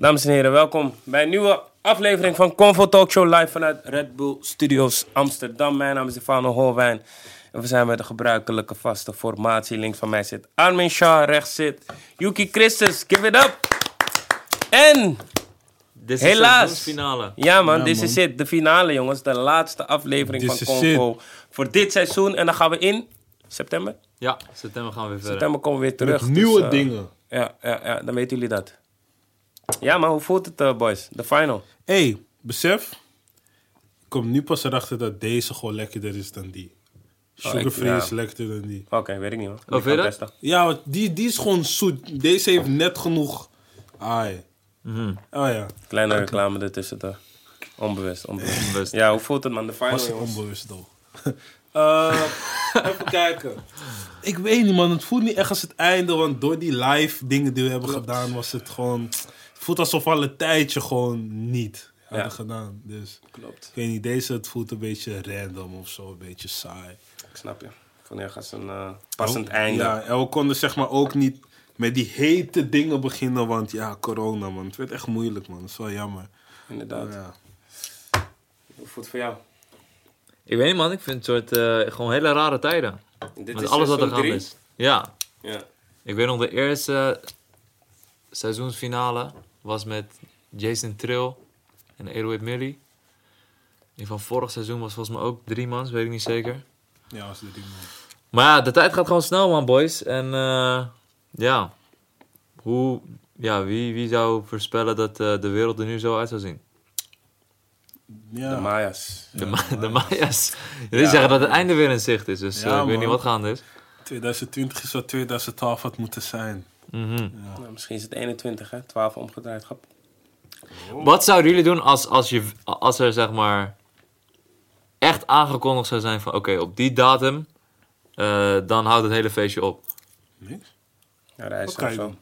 Dames en heren, welkom bij een nieuwe aflevering van Convo Talk Show live vanuit Red Bull Studios Amsterdam. Mijn naam is Stefano Holwijn en we zijn met de gebruikelijke vaste formatie. Links van mij zit Armin Shah, rechts zit Yuki Christus. Give it up! En Dit is Helaas. de finale. ja man, dit is het, de finale jongens, de laatste aflevering This van is Convo voor dit seizoen. En dan gaan we in september. Ja, september gaan we weer verder. September komen we weer terug. Met nieuwe dus, eh, dingen. Ja, ja, ja, dan weten jullie dat. Ja, maar hoe voelt het, eh, boys? De final. hey, besef. Ik kom nu pas erachter dat deze gewoon lekkerder is dan die. Sugarfree ja. is lekkerder dan die. Oké, weet ik niet hoor. Oh, je dat? testen. Ja, want die, die is gewoon zoet. Deze heeft net genoeg. Ai. Mhm. Oh ja, Kleine reclame ertussen toch? Onbewust, onbewust. Onbewust. Ja, hoe voelt het man? De final, was onbewust toch. Eh, even kijken. Ik weet niet man, het voelt niet echt als het einde. Want door die live dingen die we hebben gedaan was het gewoon... Het voelt alsof we al een tijdje gewoon niet hadden Ja. gedaan. Dus Klopt. ik weet niet, deze het voelt een beetje random of zo. Een beetje saai. Ik snap je. Wanneer gaat ze een eh, passend Oh, einde? Ja, en we konden zeg maar ook niet met die hete dingen beginnen, want ja, corona man. Het werd echt moeilijk man, dat is wel jammer. Inderdaad. Ja. Hoe voelt het voor jou? Ik weet niet man, ik vind het soort eh, gewoon hele rare tijden. Dit Met alles wat er gaande is. Ja, Ja. ik weet nog de eerste seizoensfinale was met Jason Trill en Eloid Millie. Die van vorig seizoen was volgens mij ook drie mans, weet ik niet zeker. Ja, als dit ding man. Maar ja, de tijd gaat gewoon snel man boys. En eh, ja, hoe, ja wie, wie zou voorspellen dat eh, de wereld er nu zo uit zou zien? Ja. De Maya's. De, Ma de Maya's. Jullie zeggen dat het einde weer in zicht is, dus Ja, eh, ik weet niet wat gaande is. 2020 is wat 2012 had moeten zijn. Mhm. Nou, misschien is het 21, hè? 12 omgedraaid. Grap. Wat zouden jullie doen als, als, je, als er zeg maar echt aangekondigd zou zijn van oké, op die datum, eh, dan houdt het hele feestje op. Niks? Ja, reizen of zo.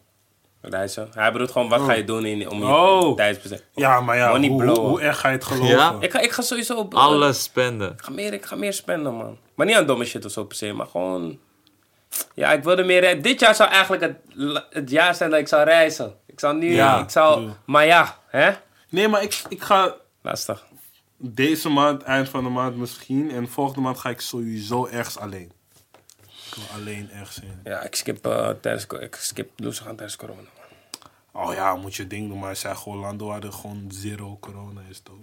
Reizen. Hij bedoelt gewoon, wat ga je doen in, om je Oh. tijdsbestek? Ja, maar ja, Money hoe, hoe, hoe erg ga je het geloven? Ja? Ik ga, ik ga sowieso op... Alles spenden. Ik ga, meer, ik ga meer spenden, man. Maar niet aan domme shit of zo per se, maar gewoon... Ja, ik wilde meer... re- Dit jaar zou eigenlijk het, het jaar zijn dat ik zou reizen. Ik zou nu... Ja, ik zou... Maar ja, hè? Nee, maar ik, ik ga Lastig. deze maand, eind van de maand misschien. En volgende maand ga ik sowieso ergens alleen. Ik wil alleen ergens heen. Ja, ik skip uh, tijdens... Ik skip gaan tijdens corona. Oh ja, moet je ding doen. Maar zijn gewoon landen waar er gewoon zero corona is, toch?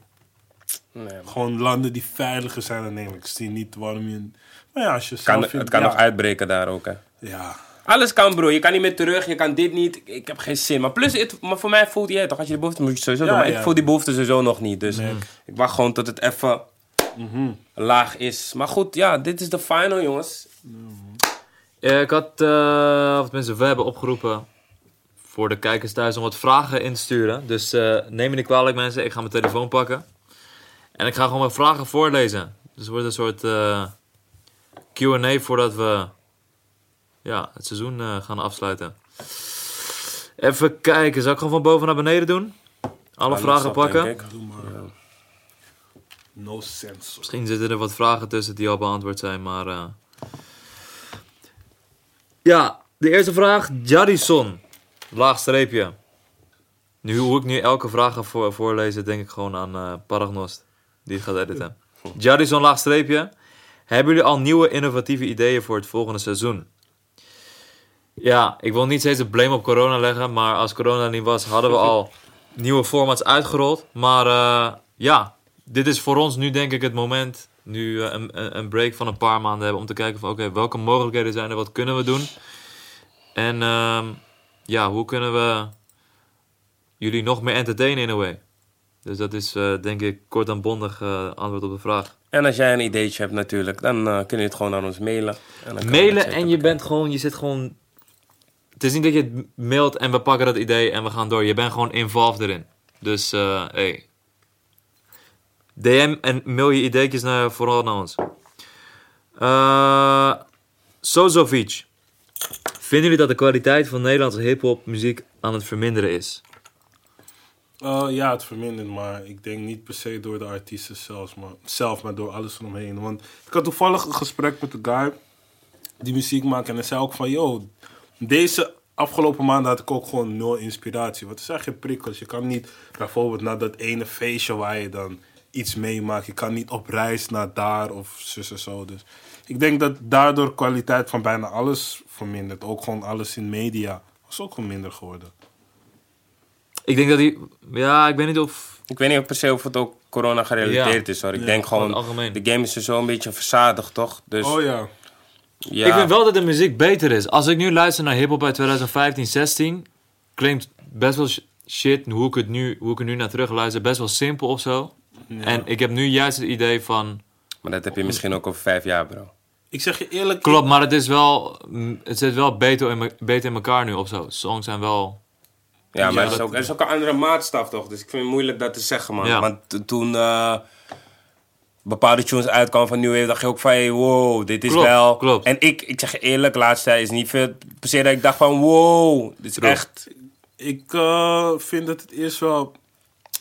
Nee. Gewoon landen die veiliger zijn dan Nederland. Ik zie niet waarom je... Maar ja, als je Kan, het kan ja. nog uitbreken daar ook, hè. Ja. Alles kan, bro. Je kan niet meer terug, je kan dit niet. Ik, heb geen zin. Maar plus, het, maar voor mij voelt je toch, als je de behoefte moet je het sowieso Ja, doen. Maar ja. ik voel die behoefte sowieso nog niet. Dus Nee. ik wacht gewoon tot het even Mhm. laag is. Maar goed, ja, dit is de final, jongens. Eh, ik had, eh, of tenminste, we hebben opgeroepen voor de kijkers thuis om wat vragen in te sturen. Dus eh, neem me niet kwalijk mensen, ik ga mijn telefoon pakken. En ik ga gewoon mijn vragen voorlezen. Dus het wordt een soort eh, Q&A voordat we ja, het seizoen eh, gaan afsluiten. Even kijken, zal ik gewoon van boven naar beneden doen? Alle Ja, vragen pakken? denk ik. Doe maar. No sense. Misschien zitten er wat vragen tussen die al beantwoord zijn, maar... eh. Ja, de eerste vraag. Jarison. Laagstreepje. Nu, hoe ik nu elke vraag ga voor, voorlezen, denk ik gewoon aan eh Paragnost. Die het gaat editen. Jarison, laagstreepje. Hebben jullie al nieuwe innovatieve ideeën voor het volgende seizoen? Ja, ik wil niet steeds de blame op corona leggen, maar als corona niet was, hadden we al nieuwe formats uitgerold. Maar eh, ja, dit is voor ons nu denk ik het moment, nu eh, een, een- break van een paar maanden hebben, om te kijken van oké, welke mogelijkheden zijn er, wat kunnen we doen? En ehm, ja, hoe kunnen we jullie nog meer entertainen in a way? Dus dat is eh, denk ik kort en bondig antwoord op de vraag. En als jij een ideetje hebt natuurlijk, dan eh, kun je het gewoon aan ons mailen. En Mailen en je bent gewoon, je zit gewoon. Het is niet dat je het mailt en we pakken dat idee en we gaan door. Je bent gewoon involved erin. Dus, eh hey. DM en mail je ideetjes naar, vooral naar ons. Eh Sozovic. Vinden jullie dat de kwaliteit van Nederlandse hip-hop muziek aan het verminderen is? Uh, ja, het vermindert, maar ik denk niet per se door de artiesten zelfs, maar, zelf, maar door alles eromheen. Want ik had toevallig een gesprek met een guy die muziek maakt en hij zei ook van, yo, deze afgelopen maanden had ik ook gewoon nul inspiratie. Want er zijn geen prikkels. Je kan niet bijvoorbeeld naar dat ene feestje waar je dan iets meemaakt. Je kan niet op reis naar daar of zus en zo. Dus ik denk dat daardoor kwaliteit van bijna alles vermindert. Ook gewoon alles in media was ook gewoon minder geworden. Ik denk dat hij... Ja, ik weet niet of... Ik weet niet per se of het ook corona gerelateerd Ja. is hoor. Ik Ja, denk gewoon de game is er zo een beetje verzadigd toch? Dus Oh ja. ja, Ik vind wel dat de muziek beter is. Als ik nu luister naar hip-hop uit 2015, 16, klinkt best wel sh- shit. Hoe ik, het nu, hoe ik er nu naar terug luister, best wel simpel of zo. Ja. En ik heb nu juist het idee van. maar dat heb je misschien ook over vijf jaar bro. Ik zeg je eerlijk. Klopt, maar het is wel. Het zit wel beter in, beter in elkaar nu of zo. Songs zijn wel. Ja, maar Ja, er, is dat- ook, er is ook een andere maatstaf toch? Dus ik vind het moeilijk dat te zeggen man. Ja. Want toen eh, bepaalde tunes uitkwamen van New Wave, dacht je ook van hey, wow, dit is Klopt, wel... klopt. En ik, ik zeg je eerlijk, laatste tijd is niet veel per se dat ik dacht van wow, dit is Klopt. echt... Ik eh, vind dat het eerst wel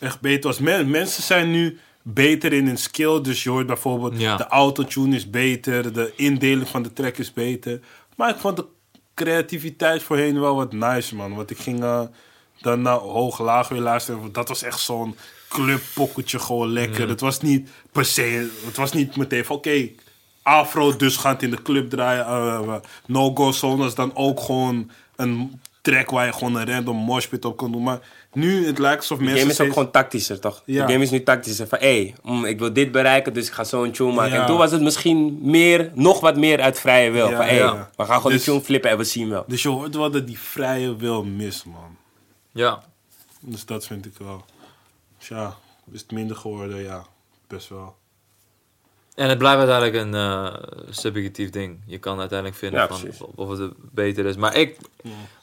echt beter was. Men, mensen zijn nu beter in hun skill. Dus je hoort bijvoorbeeld Ja. de autotune is beter, de indeling van de track is beter. Maar ik vond de creativiteit voorheen wel wat nice, man. Want ik ging eh, dan naar hoog laag weer luisteren. Want Dat was echt zo'n clubpokketje gewoon lekker. Het was niet per se, het was niet meteen van oké, afro dus gaat in de club draaien. Eh, no Go Zone is dan ook gewoon een track waar je gewoon een random moshpit op kan doen. Maar nu het lijkt alsof De mensen... game is ook steeds- gewoon tactischer, toch? Ja. De game is nu tactischer. Van, hé, hey, mm, ik wil dit bereiken, dus ik ga zo'n tune maken. Ja. En toen was het misschien meer, nog wat meer uit vrije wil. Ja, van, hé, hey, we gaan gewoon Dus- die tune flippen en we zien wel. Dus je hoort wel dat die vrije wil mis, man. Ja. Dus dat vind ik wel. Dus ja, is het minder geworden? Ja, best wel. En het blijft uiteindelijk een eh, subjectief ding. Je kan uiteindelijk vinden Ja, van of het beter is. Maar ik,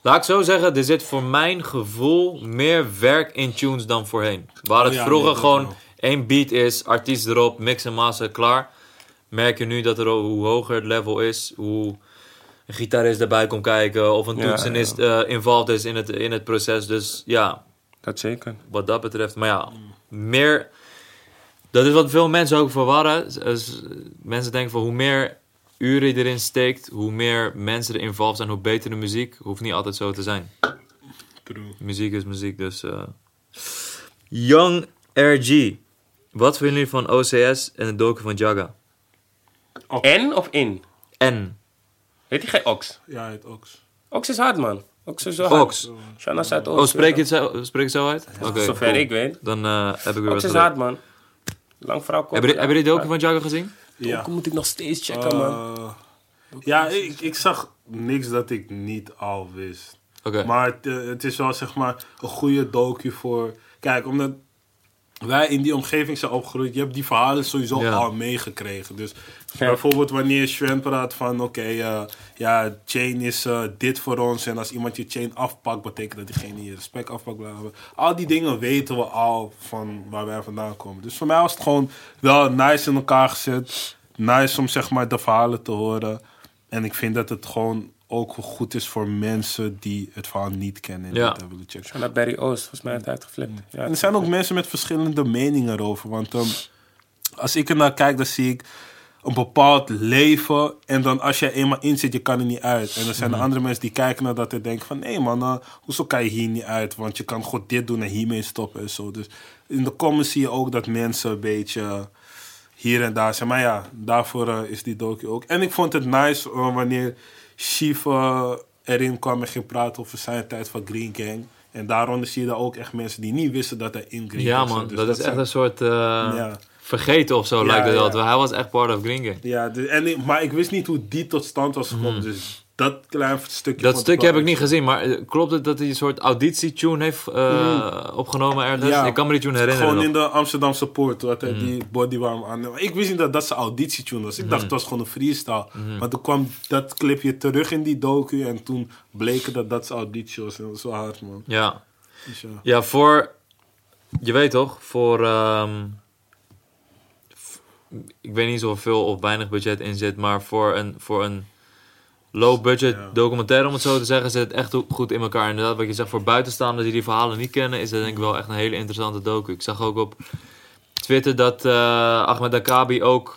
laat ik zo zeggen, er zit voor mijn gevoel meer werk in tunes dan voorheen. Waar het ja, vroeger gewoon wel. één beat is, artiest erop, mix en master, klaar. Merk je nu dat er hoe hoger het level is, hoe een gitarist erbij komt kijken of een Ja, toetsenist eh involved is in het, in het proces. Dus ja, Dat zeker. wat dat betreft. Maar ja, meer. Dat is wat veel mensen ook verwarren. Dus, mensen denken van hoe meer uren je erin steekt, hoe meer mensen er involved zijn, hoe beter de muziek. Hoeft niet altijd zo te zijn. True. Muziek is muziek, dus. eh. Young RG. Wat vinden jullie van OCS en het doken van Jaga? En of in? En. Heet hij geen Ox? Ja, het Ox. Ox is hard, man. Ox is zo hard. Ox. Shana uit Ox. Oh, spreek je het zo, spreek je het zo uit? Oké. Zover cool. ik weet. Dan eh, heb ik weer Ox wat is geleerd. hard, man. Lang vrouw kort. Hebben jullie- hebben jullie de doken van Jaga gezien? Ja. Moet ik nog steeds checken, man. Eh, ja, ik, ik zag niks dat ik niet al wist. Oké. Maar het, eh, het is wel zeg maar een goede docu voor. Kijk, omdat wij in die omgeving zijn opgegroeid, je hebt die verhalen sowieso Ja. al meegekregen. Dus bijvoorbeeld wanneer Sven praat van: oké, eh, ja, chain is eh, dit voor ons. En als iemand je chain afpakt, betekent dat diegene je respect afpakt. Bla. Al die dingen weten we al van waar wij vandaan komen. Dus voor mij was het gewoon wel nice in elkaar gezet. Nice om zeg maar de verhalen te horen. En ik vind dat het gewoon ook goed is voor mensen die het verhaal niet kennen Ja. hebben willen checken. Shana Barry Oost, volgens mij heeft hij uitgeflipt. Ja, En er zijn ook mensen met verschillende meningen erover. Want ehm, als ik er naar kijk, dan zie ik een bepaald leven. En dan als jij eenmaal in zit, je kan er niet uit. En er zijn Mhm. andere mensen die kijken naar dat en denken van... Nee man, eh, hoezo kan je hier niet uit? Want je kan gewoon dit doen en hiermee stoppen en zo. Dus in de comments zie je ook dat mensen een beetje hier en daar zijn. Maar ja, daarvoor eh, is die docu ook. En ik vond het nice eh, wanneer Eh, erin kwam en ging praten over zijn tijd van Green Gang. En daaronder zie je dan ook echt mensen die niet wisten dat hij in Green Ja Gang man, zat. Dus dat, is echt zijn- een soort eh, Ja. vergeten of zo Ja, lijkt het ja. wel. Hij was echt part of Green Gang. Ja, de- en maar ik wist niet hoe die tot stand was gekomen. Dus dat klein stukje... Dat stukje heb ik niet gezien, maar eh, klopt het dat hij een soort auditietune heeft eh, opgenomen ergens? Ja. Ik kan me die tune herinneren. Gewoon in de Amsterdamse poort, had hij Mhm. die bodywarm aan. Maar Ik wist niet dat dat zijn auditietune was. Ik dacht het was gewoon een freestyle. Maar toen kwam dat clipje terug in die docu en toen bleek dat dat zijn auditie was. En dat was wel hard, man. Ja. Dus ja. ja, voor... Je weet toch, voor... ehm, ik weet niet zoveel of weinig budget in zit, maar voor een, voor een low budget Ja. documentaire, om het zo te zeggen, zit het echt goed in elkaar. Inderdaad, wat je zegt, voor buitenstaanders die die verhalen niet kennen, is dat denk ik wel echt een hele interessante docu. Ik zag ook op Twitter dat eh Ahmed Akabi ook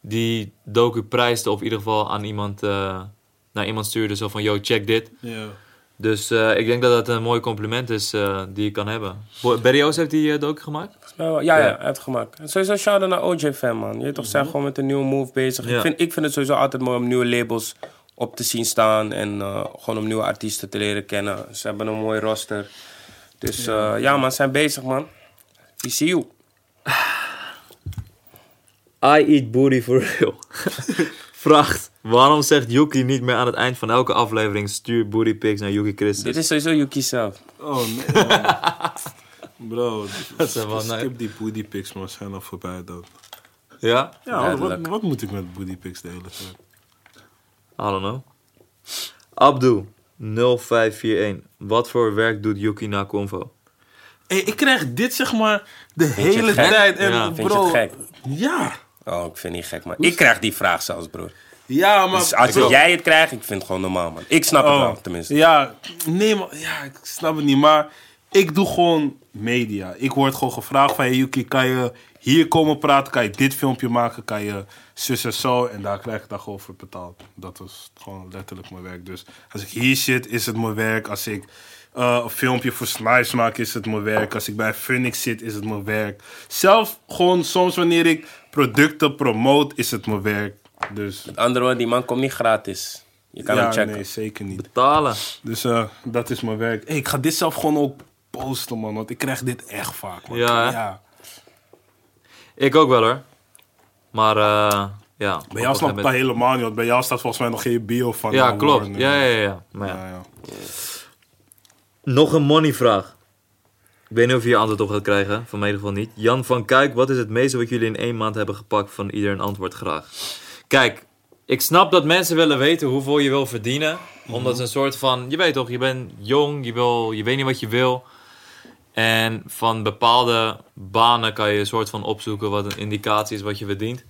die docu prijsde, of in ieder geval aan iemand, eh, naar iemand stuurde, zo van, yo, check dit. Ja. Dus eh, ik denk dat dat een mooi compliment is eh, die je kan hebben. Bo- Barry O's heeft die uh, docu gemaakt? Ja, ja, hij heeft het gemaakt. En sowieso shout-out naar OJ-fan, man. Je toch, zijn gewoon met een nieuwe move bezig. Ja. Ik, vind, ik vind het sowieso altijd mooi om nieuwe labels op te zien staan. En eh, gewoon om nieuwe artiesten te leren kennen. Ze hebben een mooi roster. Dus ja, ja man, ze zijn bezig, man. We see you. I eat booty for real. Vraagt, waarom zegt Yuki niet meer aan het eind van elke aflevering... stuur booty pics naar Yuki Christus? Dit is sowieso Yuki zelf. Oh nee, man. Bro, Dat is wel skip die booty pics, man. Zijn al voorbij dan. Ja? Ja, wat, moet ik met booty pics de hele tijd? I don't know. Abdu, 0541. Wat voor werk doet Yuki na Convo? Hey, ik krijg dit zeg maar de hele het gek? tijd. En Ja. Vind je bro, het gek? Ja. Oh, ik vind het niet gek, man. Ik krijg die vraag zelfs, broer. Ja, maar... Dus als jij het krijgt, ik vind het gewoon normaal, man. Ik snap het oh, wel, tenminste. Ja, nee, maar ja, ik snap het niet. Maar ik doe gewoon media. Ik word gewoon gevraagd van... Hey, Yuki, kan je hier komen praten? Kan je dit filmpje maken? Kan je zus en zo? En daar krijg ik dan gewoon voor betaald. Dat is gewoon letterlijk mijn werk. Dus als ik hier zit, is het mijn werk. Als ik eh, een filmpje voor Slice maak, is het mijn werk. Als ik bij Phoenix zit, is het mijn werk. Zelf gewoon soms wanneer ik producten promote, is het mijn werk. Dus Met andere woorden, die man komt niet gratis. Je kan ja, hem checken. nee, zeker niet. Betalen. Dus eh, dat is mijn werk. Hey, ik ga dit zelf gewoon ook posten, man. Want ik krijg dit echt vaak, man. Ja, ja. Ik ook wel hoor. Maar eh ja. Bij jou een snap ik dat helemaal niet. Want bij jou staat volgens mij nog geen bio van. Ja, eh, klopt. Warner. Ja, ja, ja. Maar ja. Ja, ja. Nog een money vraag. Ik weet niet of je hier antwoord op gaat krijgen. Van mij in ieder geval niet. Jan van Kuik, wat is het meeste wat jullie in één maand hebben gepakt? Van ieder een antwoord graag. Kijk, ik snap dat mensen willen weten hoeveel je wil verdienen. Omdat ze een soort van, je weet toch, je bent jong, je, wil, je weet niet wat je wil. En van bepaalde banen kan je een soort van opzoeken wat een indicatie is wat je verdient.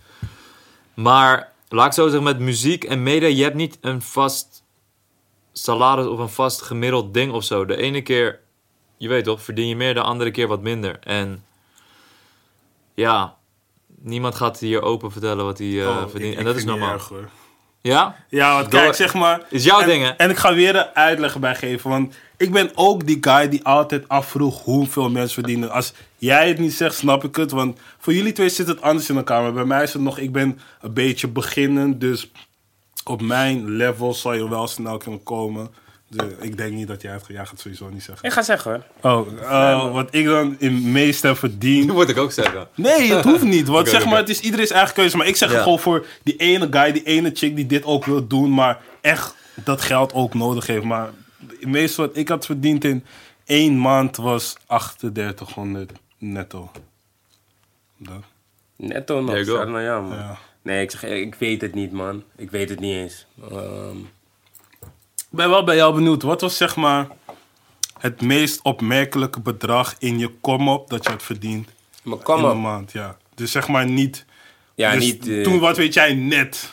Maar laat ik zo zeggen, met muziek en media, je hebt niet een vast salaris of een vast gemiddeld ding of zo. De ene keer, je weet toch, verdien je meer, de andere keer wat minder. En ja, niemand gaat hier open vertellen wat hij Oh, ik- verdient. ik en dat is normaal. erg, hoor. Ja? Ja, want Door- kijk, zeg maar... Is jouw en, ding? En ik ga weer een uitleg bij geven. Want ik ben ook die guy die altijd afvroeg hoeveel mensen verdienen. Als jij het niet zegt, snap ik het. Want voor jullie twee zit het anders in elkaar. Maar bij mij is het nog... Ik ben een beetje beginnend. Dus op mijn level zal je wel snel kunnen komen. Ik denk niet dat jij het... Jij gaat het sowieso niet zeggen. Ik ga zeggen hoor. Oh, eh, wat ik dan in meeste verdien... Dat moet ik ook zeggen. Nee, het hoeft niet. Want zeg maar, het is iedereen's eigen keuze. Maar ik zeg Ja. gewoon voor die ene guy, die ene chick die dit ook wil doen. Maar echt dat geld ook nodig heeft. Maar het meeste wat ik had verdiend in één maand was 3800 netto. Dat. Netto nog. Naar jou, man. Ja. Nee, ik zeg ik weet het niet, man. Ik weet het niet eens. Ehm, ben wel bij jou benieuwd. Wat was zeg maar het meest opmerkelijke bedrag in je kom-op dat je had verdiend maar kom in een op. maand? Ja. Dus zeg maar niet... Ja, dus niet... eh, toen, wat weet jij, net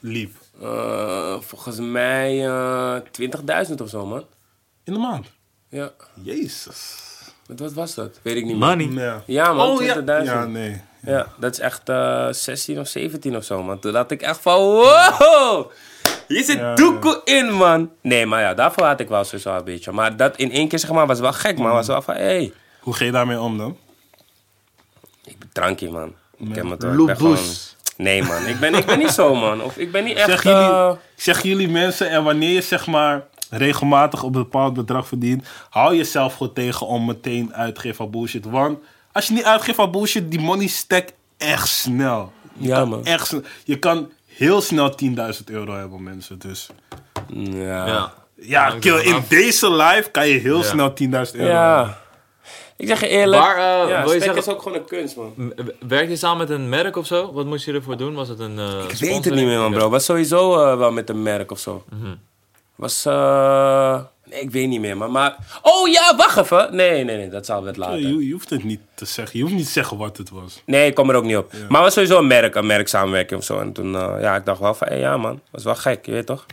liep. eh, volgens mij eh 20.000 of zo, man. In de maand. Ja. Jezus. Wat, wat was dat? Weet ik niet meer. Money. Ja. Ja, man. Oh, ja. 20.000. Ja, nee. Ja, dat is echt eh 16 of 17 of zo, man. Toen dacht ik echt van, wow! Hier zit Ja, doekoe in, man. Nee, maar ja, daarvoor had ik wel sowieso een beetje. Maar dat in één keer, zeg maar, was wel gek, man. Was wel van, hé, hey, Hoe ga je daarmee om dan? ik ben drankje, man. Ik ken me toch. Loeboes. ik ben gewoon- Nee, man. Ik ben, ik ben niet zo, man. Of ik ben niet echt... Zeg jullie, eh, zeg jullie mensen, en wanneer je zeg maar regelmatig een bepaald bedrag verdient, hou jezelf gewoon tegen om meteen uit te geven aan bullshit. Want als je niet uitgeeft aan bullshit, die money stack echt snel. Je Ja, kan man. Echt snel. Je kan heel snel 10.000 euro hebben, mensen. Dus Ja. Ja. kill, in deze live kan je heel Ja. snel 10.000 euro hebben. Ja. Ik zeg je eerlijk. Maar, ja, wil je zeggen- is ook gewoon een kunst, man. M- Werk je samen met een merk of zo? Wat moest je ervoor doen? Was het een eh Ik weet het niet meer, man, bro. Was sowieso eh, wel met een merk of zo. Mhm. Was, eh... Ik weet niet meer, maar, maar... Oh ja, wacht even. Nee, nee, nee, dat zal het later. Je, je hoeft het niet te zeggen. Je hoeft niet te zeggen wat het was. Nee, ik kom er ook niet op. Maar het was sowieso een merk, een merk samenwerking of zo. En toen, eh, ja, ik dacht wel van, ja man, was wel gek, je weet toch?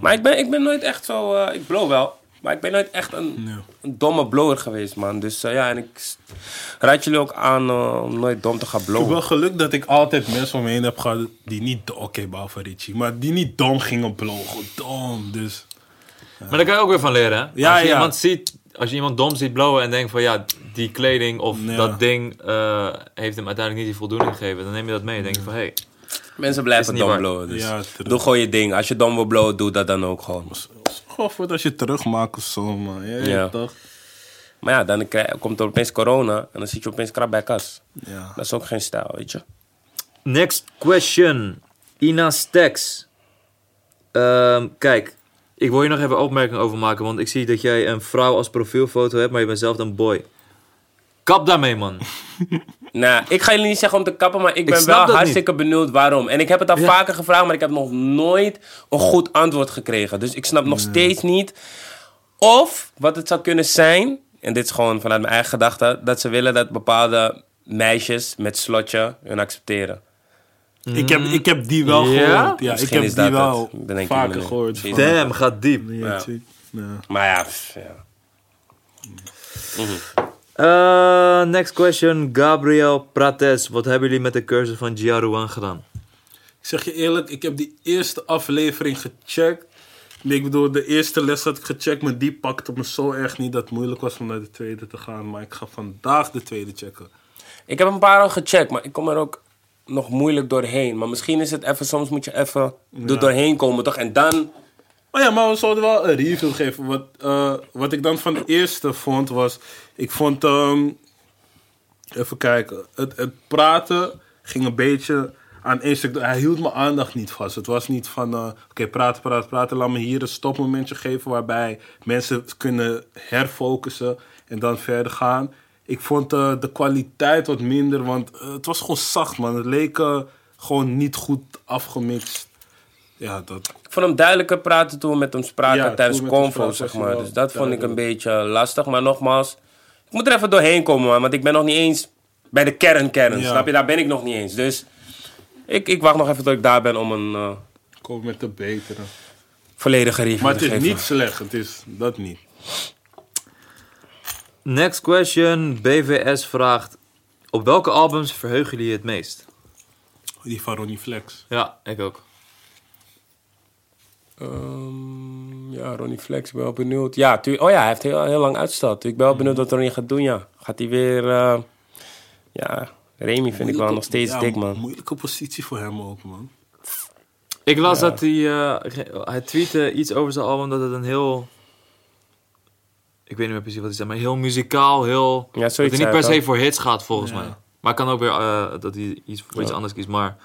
Maar ik ben, ik ben nooit echt zo, eh, ik blow wel. Maar ik ben nooit echt een, Nee. een domme blower geweest, man. Dus eh, ja, en ik raad jullie ook aan om nooit dom te gaan Ik heb blowen. wel geluk dat ik altijd mensen om me heen heb gehad die niet... Oké, behalve Richie. Maar die niet dom gingen blowen. Gewoon dom. Dus... Maar daar kan je ook weer van leren, hè? Ja, als, je ja. Iemand ziet, als je iemand dom ziet blowen en denkt van ja, die kleding of Ja. dat ding eh, heeft hem uiteindelijk niet die voldoening gegeven, dan neem je dat mee en denk je van hé, hey, Mensen blijven dom waar. blowen. Dus doe gewoon je ding. Als je dom wil blowen, doe dat dan ook gewoon. Gewoon voor als je terugmaakt of zo, man. Ja, Ja. toch? Maar ja, dan krijg- komt er opeens corona en dan zit je opeens krap bij kas. Ja. Dat is ook geen stijl, weet je. Next question. Ina Stex. Ehm, kijk, ik wil hier nog even opmerking over maken, want ik zie dat jij een vrouw als profielfoto hebt, maar je bent zelf een boy. Kap daarmee, man. Nou, ik ga jullie niet zeggen om te kappen, maar ik ben wel hartstikke benieuwd waarom. En ik heb het al Ja. vaker gevraagd, maar ik heb nog nooit een goed antwoord gekregen. Dus ik snap nog steeds niet of wat het zou kunnen zijn, en dit is gewoon vanuit mijn eigen gedachte, dat ze willen dat bepaalde meisjes met slotje hun accepteren. Ik, heb, ik heb die wel Ja? gehoord. Ja, ik Misschien heb is die dat wel het. Dan denk ik vaker gehoord. Van- Damn, gaat diep. Ja. Maar ja, pff, ja. Eh, next question. Gabriel Prates. Wat hebben jullie met de cursus van Jiaruan gedaan? Ik zeg je eerlijk, ik heb die eerste aflevering gecheckt. Nee, ik bedoel, de eerste les had ik gecheckt, maar die pakte me zo erg niet dat het moeilijk was om naar de tweede te gaan. Maar ik ga vandaag de tweede checken. Ik heb een paar al gecheckt, maar ik kom er ook nog moeilijk doorheen. Maar misschien is het even, soms moet je even er doorheen komen, toch? En dan, Oh ja, maar we zouden wel een review geven. Wat, eh, wat ik dan van de eerste vond was... Ik vond... ehm, even kijken. Het, het praten ging een beetje aan één stuk... Hij hield mijn aandacht niet vast. Het was niet van... eh, Oké, praten, praten, praten. Laat me hier een stopmomentje geven... waarbij mensen kunnen herfocussen en dan verder gaan. Ik vond eh, de kwaliteit wat minder, want eh, het was gewoon zacht, man. Het leek eh, gewoon niet goed afgemixt. Ja, dat... ik vond hem duidelijker praten toen we met hem spraken Ja, tijdens convo, zeg maar. Dus dat vond ik een beetje lastig. Maar nogmaals, ik moet er even doorheen komen, man. Want ik ben nog niet eens bij de kern-kern, Ja. snap je? Daar ben ik nog niet eens. Dus ik, ik wacht nog even tot ik daar ben om een Kom met de betere. volledige review Maar het is niet slecht, het is dat niet. Next question. BVS vraagt. Op welke albums verheugen jullie je het meest? Die van Ronnie Flex. Ja, ik ook. Ehm, ja, Ronnie Flex, ik ben wel benieuwd. Ja, tu- oh ja, hij heeft heel, heel lang uitgesteld. Ik ben wel benieuwd wat Ronnie gaat doen, ja. Gaat hij weer... eh, ja, Remy vind ik wel nog steeds Ja, dik, man. Moeilijke positie voor hem ook, man. Ik las dat hij... eh, ge- hij tweette iets over zijn album dat het een heel... Ik weet niet meer precies wat hij zei, maar heel muzikaal, heel... Ja, dat hij niet per se voor hits gaat, volgens Ja. mij. Maar kan ook weer eh, dat hij iets, voor iets anders kiest, maar...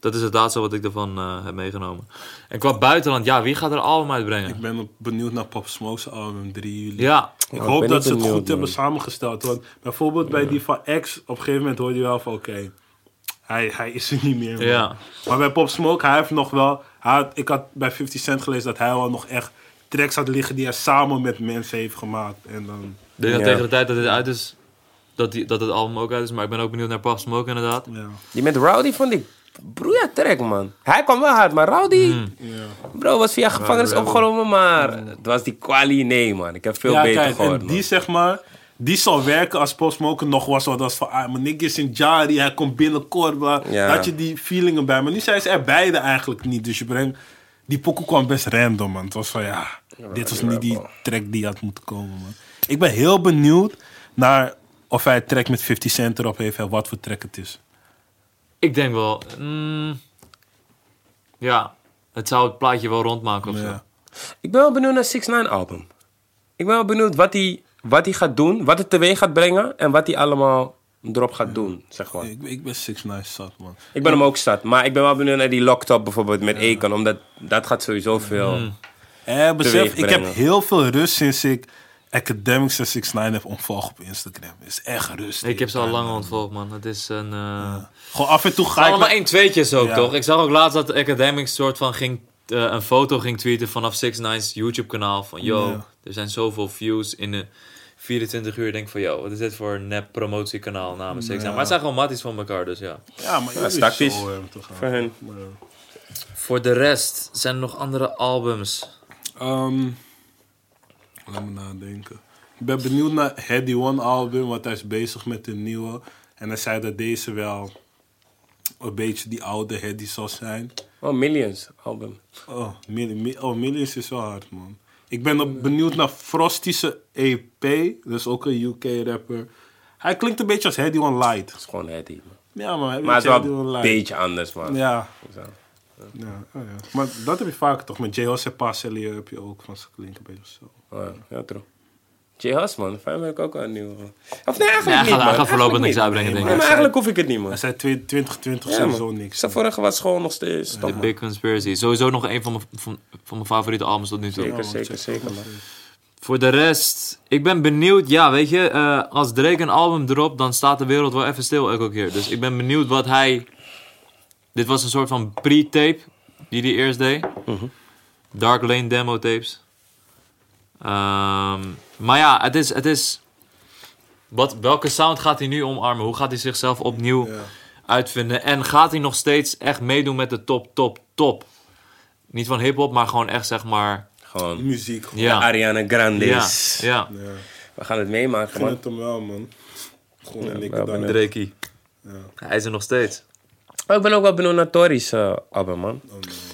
Dat is het laatste wat ik ervan eh, heb meegenomen. En qua buitenland, ja, wie gaat er album uitbrengen? Ik ben benieuwd naar Pop Smoke's album 3 juli. Ja, Ik hoop dat ze het goed hebben samengesteld. Want bijvoorbeeld bij die van X, op een gegeven moment hoorde je wel van oké, hij, hij is er niet meer. man. Ja. Maar bij Pop Smoke, hij heeft nog wel. Hij had, ik had bij 50 Cent gelezen dat hij wel nog echt tracks had liggen die hij samen met mensen heeft gemaakt. En dan. ik denk dat tegen de tijd dat dit uit is, dat, die, dat het album ook uit is. Maar ik ben ook benieuwd naar Pop Smoke inderdaad. Ja. Die met Rowdy vond ik... Broeia trek, man. Hij kwam wel hard, maar Rowdy... Ja. Bro, was via gevangenis Rebel. opgenomen, maar... Het was die quali, nee, man. Ik heb veel ja, beter kijk, gehoord, en man. die zeg maar. Die zal werken als Pop Smoke nog was. Wat als van, ah, mijn nigga is in Jari, hij komt binnenkort. bla. Ja. Daar had je die feelingen bij. Maar nu zijn ze er beide eigenlijk niet. Dus je brengt. Die pokoe kwam best random, man. Het was van ja, dit was niet die track die had moeten komen, man. Ik ben heel benieuwd naar of hij een track met 50 Cent erop heeft en wat voor track het is. Ik denk wel, mm, ja, het zou het plaatje wel rondmaken of zo. Ik ben wel benieuwd naar 6 9 album. Ik ben wel benieuwd wat hij, wat hij gaat doen, wat het teweeg gaat brengen en wat hij allemaal erop gaat doen, zeg maar. Ik, ik ben 6 Nice zat, man. Ik ben hem ook zat, maar ik ben wel benieuwd naar die Locktop bijvoorbeeld met Akon, omdat dat gaat sowieso veel. Eh, besef, ik heb heel veel rust sinds ik Academics en 6 9 heb ontvolgd op Instagram. Het is echt rust. Ik heb ze al lang man. ontvolgd, man. Het is een... eh Gewoon af en toe ga ik... allemaal één tweetjes ook, Ja. toch? Ik zag ook laatst dat de Academics soort van ging, eh, een foto ging tweeten vanaf 6 9's YouTube kanaal. Van, yo, Ja. er zijn zoveel views in de 24 uur. Ik denk van, yo, wat is dit voor een nep promotiekanaal namens 6 Ja. Maar het zijn gewoon matties van elkaar, dus ja. Ja, maar Ja, ja, is tactisch. Zo, hem te gaan. Voor. Maar, Voor de rest, zijn er nog andere albums? Ehm, laat me nadenken. Ik ben benieuwd naar Heady One album, want hij is bezig met een nieuwe. En hij zei dat deze wel een beetje die oude Heady zal zijn. Oh, Millions album. Oh, Mi- oh Millions is wel hard, man. Ik ben ook benieuwd naar Frosty's EP. Dus ook een UK-rapper. Hij klinkt een beetje als Heady One Light. Dat is gewoon Hetty. man. Ja, maar, Maar het is wel een beetje anders, man. Ja, Zo. Ja, oh ja. Maar dat heb je vaak toch? Met J.O.C. Passelli heb je ook van ze klinken een beetje zo. Oh, ja, ja, true. J. Hus, man. Fijn ben ik ook wel een nieuwe. Of nee, eigenlijk Ja, hij niet, man. hij gaat voorlopig Eigenlijk niks uitbrengen, denk Nee, ik. maar eigenlijk hoef ik het niet, man. Hij zei 2020 Ja, sowieso niks. Zijn vorige was gewoon nog steeds man. Big Conspiracy. Sowieso nog een van mijn, van, van mijn favoriete albums tot nu toe. Zeker, zeker, zeker, man. Voor de rest, ik ben benieuwd. Ja, weet je, eh, als Drake een album dropt, dan staat de wereld wel even stil elke keer. Dus ik ben benieuwd wat hij. Dit was een soort van pre-tape die hij eerst deed. Mhm. Dark Lane demo tapes. Ehm, maar ja, het is. Het is wat, welke sound gaat hij nu omarmen? Hoe gaat hij zichzelf opnieuw uitvinden? En gaat hij nog steeds echt meedoen met de top, top, top? Niet van hip-hop, maar gewoon echt zeg maar. Gewoon Muziek. gewoon. Ja. Ariana Grande. Ja, ja. Ja. We gaan het meemaken, Ik vind man. het hem wel, man. Gewoon Ja, een dikke. Ja. Hij is er nog steeds. Ik ben ook wel benieuwd naar Tory's eh, album, man.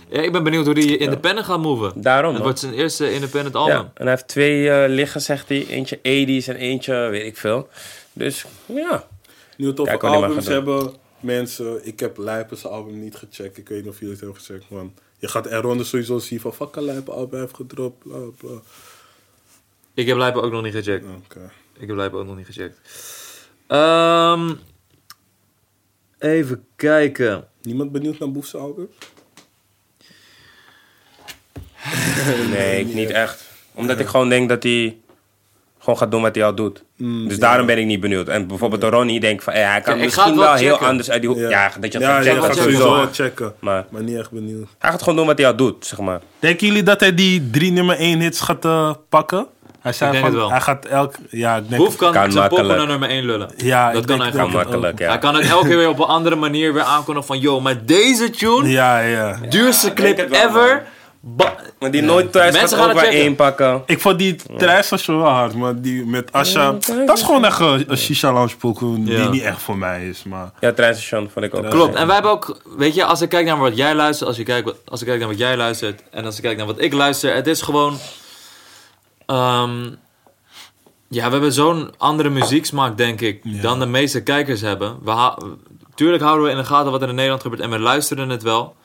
Ja, ik ben benieuwd hoe hij independent gaat moven. Daarom, Het man. wordt zijn eerste independent album. Ja, en hij heeft twee eh, liggen, zegt hij. Eentje 80s en eentje weet ik veel. Dus ja, hij mag albums hebben, mensen, ik heb Lijpers album niet gecheckt. Ik weet niet of jullie het hebben gecheckt, man. Je gaat eronder sowieso zien van, fuck, Lijpen album heeft gedropt, bla bla. Ik heb Lijpen ook nog niet gecheckt. Oké. Ik heb Lijpen ook nog niet gecheckt. Ehm, even kijken. Niemand benieuwd naar Boef's album? nee, ik niet echt. Omdat ik gewoon denk dat hij gewoon gaat doen wat hij al doet. Mm, dus ja. daarom ben ik niet benieuwd. En bijvoorbeeld de Ronnie denk van, hey, hij kan Ja, misschien wel heel anders uit die hoek. Ja, dat je ja, gaat je checken, gaat checken, sowieso wel checken. Maar Maar niet echt benieuwd. hij gaat gewoon doen wat hij al doet, zeg maar. Denken jullie dat hij die drie nummer 1 hits gaat eh, pakken? Hij zei denk van, het wel. hij gaat elk... Ja, ik denk... Boef kan, Kan zijn poppen naar nummer 1 lullen. Ja, dat ik kan denk hij ook. Makkelijk, ja. Hij kan het elke keer weer op een andere manier weer aankondigen van... Yo, maar deze tune, Ja, ja. duurste ik clip ever... ba- Maar die nooit thuis Mensen gaat gaan ook checken. één pakken. Ik vond die treinstation wel hard, maar die met Asha... Dat is gewoon echt een, een shisha lounge pokoe die Ja. niet echt voor mij is, maar... Ja, treinstation vond ik ook. Klopt. En wij hebben ook, weet je, als ik kijk naar wat jij luistert, als, je kijkt, wat- als ik kijk naar wat jij luistert en als ik kijk naar wat ik luister, het is gewoon. Ehm, ja, we hebben zo'n andere muzieksmaak, denk ik, Ja. dan de meeste kijkers hebben. We ha- tuurlijk houden we in de gaten wat er in Nederland gebeurt en we luisteren het wel.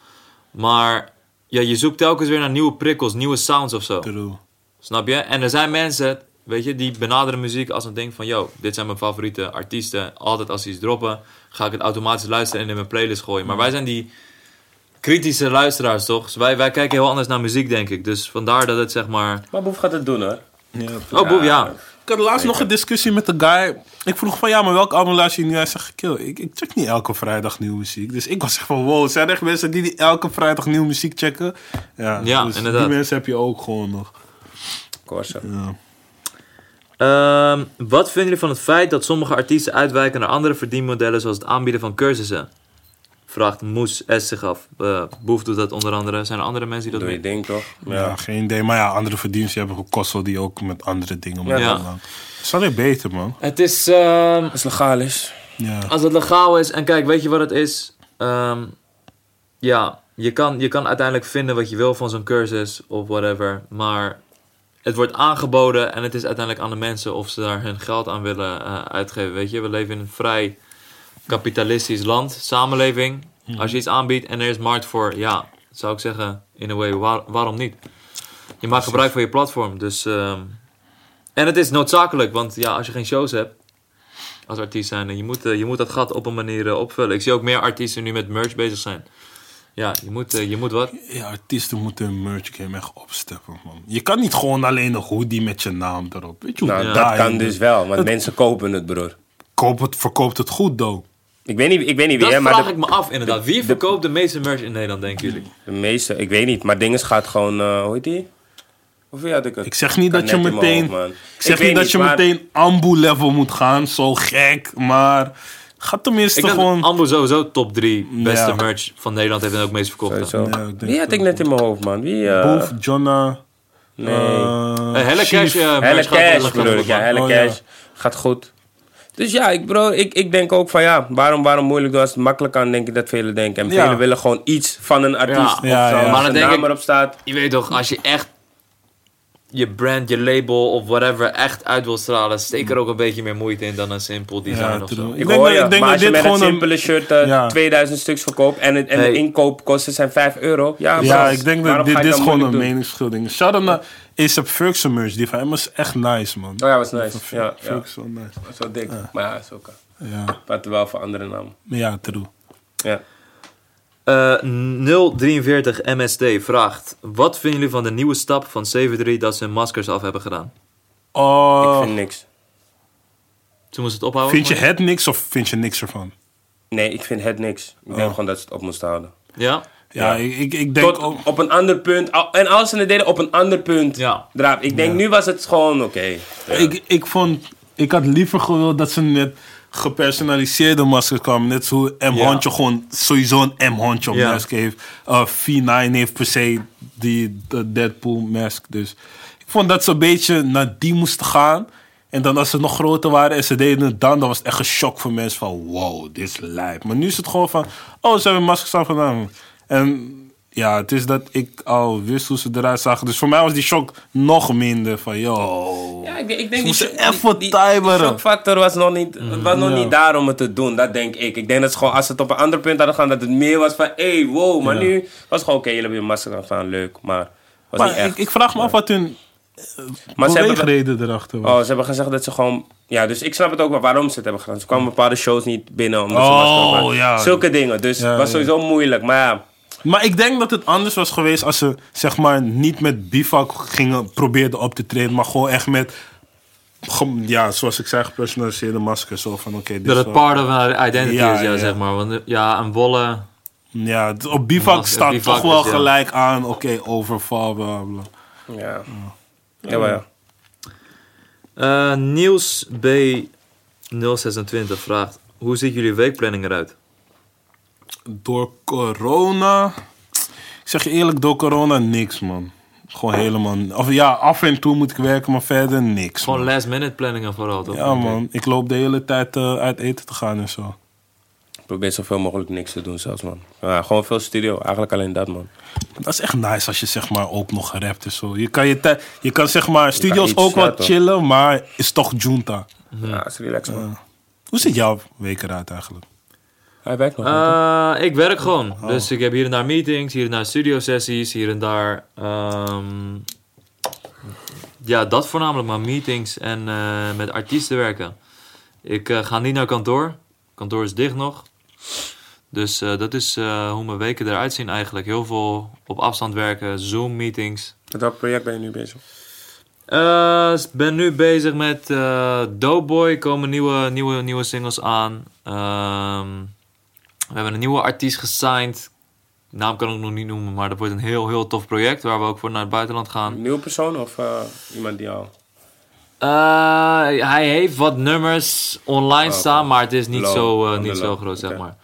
Maar ja, je zoekt telkens weer naar nieuwe prikkels, nieuwe sounds of zo. True. Snap je? En er zijn mensen, weet je, die benaderen muziek als een ding van... Yo, dit zijn mijn favoriete artiesten. Altijd als die iets droppen, ga ik het automatisch luisteren en in mijn playlist gooien. Maar wij zijn die kritische luisteraars, toch? Dus wij, wij kijken heel anders naar muziek, denk ik. Dus vandaar dat het zeg maar... Maar Boef gaat het doen, hoor. Ja, Oh, boef, ja. Ik had laatst nog een discussie met de guy. Ik vroeg van ja, maar welk album luister je nu? Hij zegt, kill, ik, ik check niet elke vrijdag nieuwe muziek. Dus ik was echt van wow, zijn er echt mensen die, die elke vrijdag nieuwe muziek checken? Ja, Ja, dus inderdaad. die mensen heb je ook gewoon nog. Corso. Ja. Ehm, wat vinden jullie van het feit dat sommige artiesten uitwijken naar andere verdienmodellen... zoals het aanbieden van cursussen? Vraagt Moes S zich af. Eh, Boef doet dat onder andere. Zijn er andere mensen die dat doen? ding, toch? Ja. geen idee. Maar ja, andere verdiensten hebben Kossel die ook met andere dingen Ja. ja. Dat is alleen beter, man. Het is... ehm, Als het legaal is. Ja. Als het legaal is, en kijk, weet je wat het is? Ehm, ja, je kan, je kan uiteindelijk vinden wat je wil van zo'n cursus of whatever. Maar het wordt aangeboden en het is uiteindelijk aan de mensen of ze daar hun geld aan willen eh, uitgeven. Weet je, we leven in een vrij kapitalistisch land, samenleving. Als je iets aanbiedt en er is markt voor, ja, zou ik zeggen, in a way, waar- waarom niet? Je maakt gebruik van je platform, dus... ehm, en het is noodzakelijk, want ja, als je geen shows hebt, als artiest zijn. En je moet, eh, je moet dat gat op een manier eh, opvullen. Ik zie ook meer artiesten nu met merch bezig zijn. Ja, je moet, eh, je moet wat. ja, artiesten moeten hun merch game echt opsteppen, man. Je kan niet gewoon alleen een hoodie met je naam erop. Weet je hoe Nou, Ja. dat kan dus wel, want Dat- mensen kopen het, broer. Koop het, verkoopt het goed, though. Ik weet niet, ik weet niet wie, Dat hè, maar vraag de, ik me af, inderdaad. Wie verkoopt de meeste merch in Nederland, denken jullie? de meeste, ik weet niet, maar dinges gaat gewoon, eh, hoe heet die? Hoeveel had ik het? Ik zeg niet dat je meteen, hoofd, ik zeg niet dat je maar- meteen ambu-level moet gaan, zo gek, maar ga tenminste Ik gewoon... dat Ambo sowieso top 3 beste Ja. merch van Nederland heeft en ook meest verkocht. Ja, Wie had dat ik net in mijn hoofd, man? Wie? eh Boef, Jonna, nee. eh, Eh, Helle. Cash, Helle gaat Cash wel bedoel ik, ja. Helle Oh. Cash gaat goed. Dus ja, ik, bro, ik, ik denk ook van ja, waarom, waarom moeilijk doen als het makkelijk kan, denk ik dat velen denken. En Ja. velen willen gewoon iets van een artiest. Ja. of zo, ja. als Maar dan denk naam ik- erop staat. Je weet toch, als je echt je brand, je label of whatever echt uit wil stralen, steek er ook een beetje meer moeite in dan een simpel design Ja, of zo. Ik Ik denk hoor dat- je, ik denk maar dat als je dit met een gewoon een- simpele shirt eh, Ja. 2000 stuks verkoopt en, het, en Hey. de inkoopkosten zijn 5 euro. Ja, Ja, ik denk dat dit, is gewoon een meningsverschil ding. Shout-out naar A$AP Ferguson merch. Die van hem is echt nice, man. Oh ja, was nice. Ja, ja. Ferguson, nice. Zo dik. Maar ja, is ook. eh, Ja, Wat wel voor andere namen. maar ja, true. Ja. Eh 043 MSD vraagt: Wat vinden jullie van de nieuwe stap van 7-3 dat ze hun maskers af hebben gedaan? Oh, Ik vind niks. Toen moest het ophouden? vind je het niks of vind je niks ervan? Nee, ik vind het niks. Ik denk gewoon dat ze het op moesten houden. Ja? Ja, Ja. ik, ik, denk Tot ook... op een ander punt. En als ze het deden op een ander punt. Ja. Draap. Ik denk nu was het gewoon oké. Ja. Ik, ik vond... Ik had liever gewild dat ze met gepersonaliseerde maskers kwamen. Net zo hoe M. Ja. Hondje gewoon sowieso een M. Hondje op Ja. mask heeft. Uh, V9 heeft per se die de Deadpool mask. Dus ik vond dat ze een beetje naar die moesten gaan. En dan als ze nog groter waren en ze deden het dan, dan was het echt een shock voor mensen van wow, dit is lijp. Maar nu is het gewoon van, oh, ze hebben maskers aan gedaan. En ja, het is dat ik al wist hoe ze eruit zagen. Dus voor mij was die shock nog minder van, yo. Ja, ik, ik denk die- even die- timeren. Die shockfactor was nog niet, het was nog Ja. niet daar om het te doen, dat denk ik. Ik denk dat ze gewoon, als ze het op een ander punt hadden gaan, dat het meer was van, hé, hey, wow. Maar Ja. nu was het gewoon, oké, jullie hebben je masker gedaan, leuk. Maar was Maar niet echt. ik, ik vraag me af wat hun maar ze hebben, beweegreden erachter was. oh, ze hebben gezegd dat ze gewoon, ja, dus ik snap het ook wel waarom ze het hebben gedaan. Ze kwamen bepaalde shows niet binnen omdat ze masker Oh, hadden. ja. Zulke dingen, dus Ja, het was ja. sowieso moeilijk. Maar ja, Maar ik denk dat het anders was geweest als ze zeg maar niet met bivak gingen probeerden op te treden, maar gewoon echt met ja, zoals ik zei, gepersonaliseerde maskers. Zo van oké, dit Dat het part of our identity Ja, is, ja, zeg maar. Want eh, ja, een wollen... Ja, op bivak Mas- staat bivak toch wel is, ja. gelijk aan, oké, overval, bla bla. ja. Ja, maar ja. Eh Niels B026 vraagt: Hoe ziet jullie weekplanning eruit? Door corona, ik zeg je eerlijk, door corona niks man. Gewoon helemaal, of ja, af en toe moet ik werken, maar verder niks. Gewoon man. last minute planningen vooral, toch? Ja man, ik loop de hele tijd eh, uit eten te gaan en zo. Ik probeer zoveel mogelijk niks te doen zelfs, man. Ja, gewoon veel studio, eigenlijk alleen dat, man. Dat is echt nice als je zeg maar ook nog rapt en zo. Je kan, je je kan zeg maar studios ook wat toch. chillen, maar is toch junta. Ja, is relaxed, man. Hoe ziet jouw week eruit eigenlijk? Hij werkt nog. Eh, ik werk gewoon. Dus ik heb hier en daar meetings, hier en daar studio sessies, hier en daar. ehm, ja, dat voornamelijk, maar meetings en eh, met artiesten werken. Ik eh, ga niet naar kantoor. Kantoor is dicht nog. Dus eh, dat is eh, hoe mijn weken eruit zien eigenlijk. Heel veel op afstand werken, Zoom meetings. Met welk project ben je nu bezig? Eh, Ik ben nu bezig met eh Doughboy. Komen nieuwe, nieuwe, nieuwe singles aan. Ehm, we hebben een nieuwe artiest gesigned. Naam kan ik nog niet noemen, maar dat wordt een heel, heel tof project. Waar we ook voor naar het buitenland gaan. Een nieuwe persoon of eh, iemand die al... Eh, hij heeft wat nummers online oké. staan, maar het is niet, Low, zo, eh, niet zo groot, zeg maar.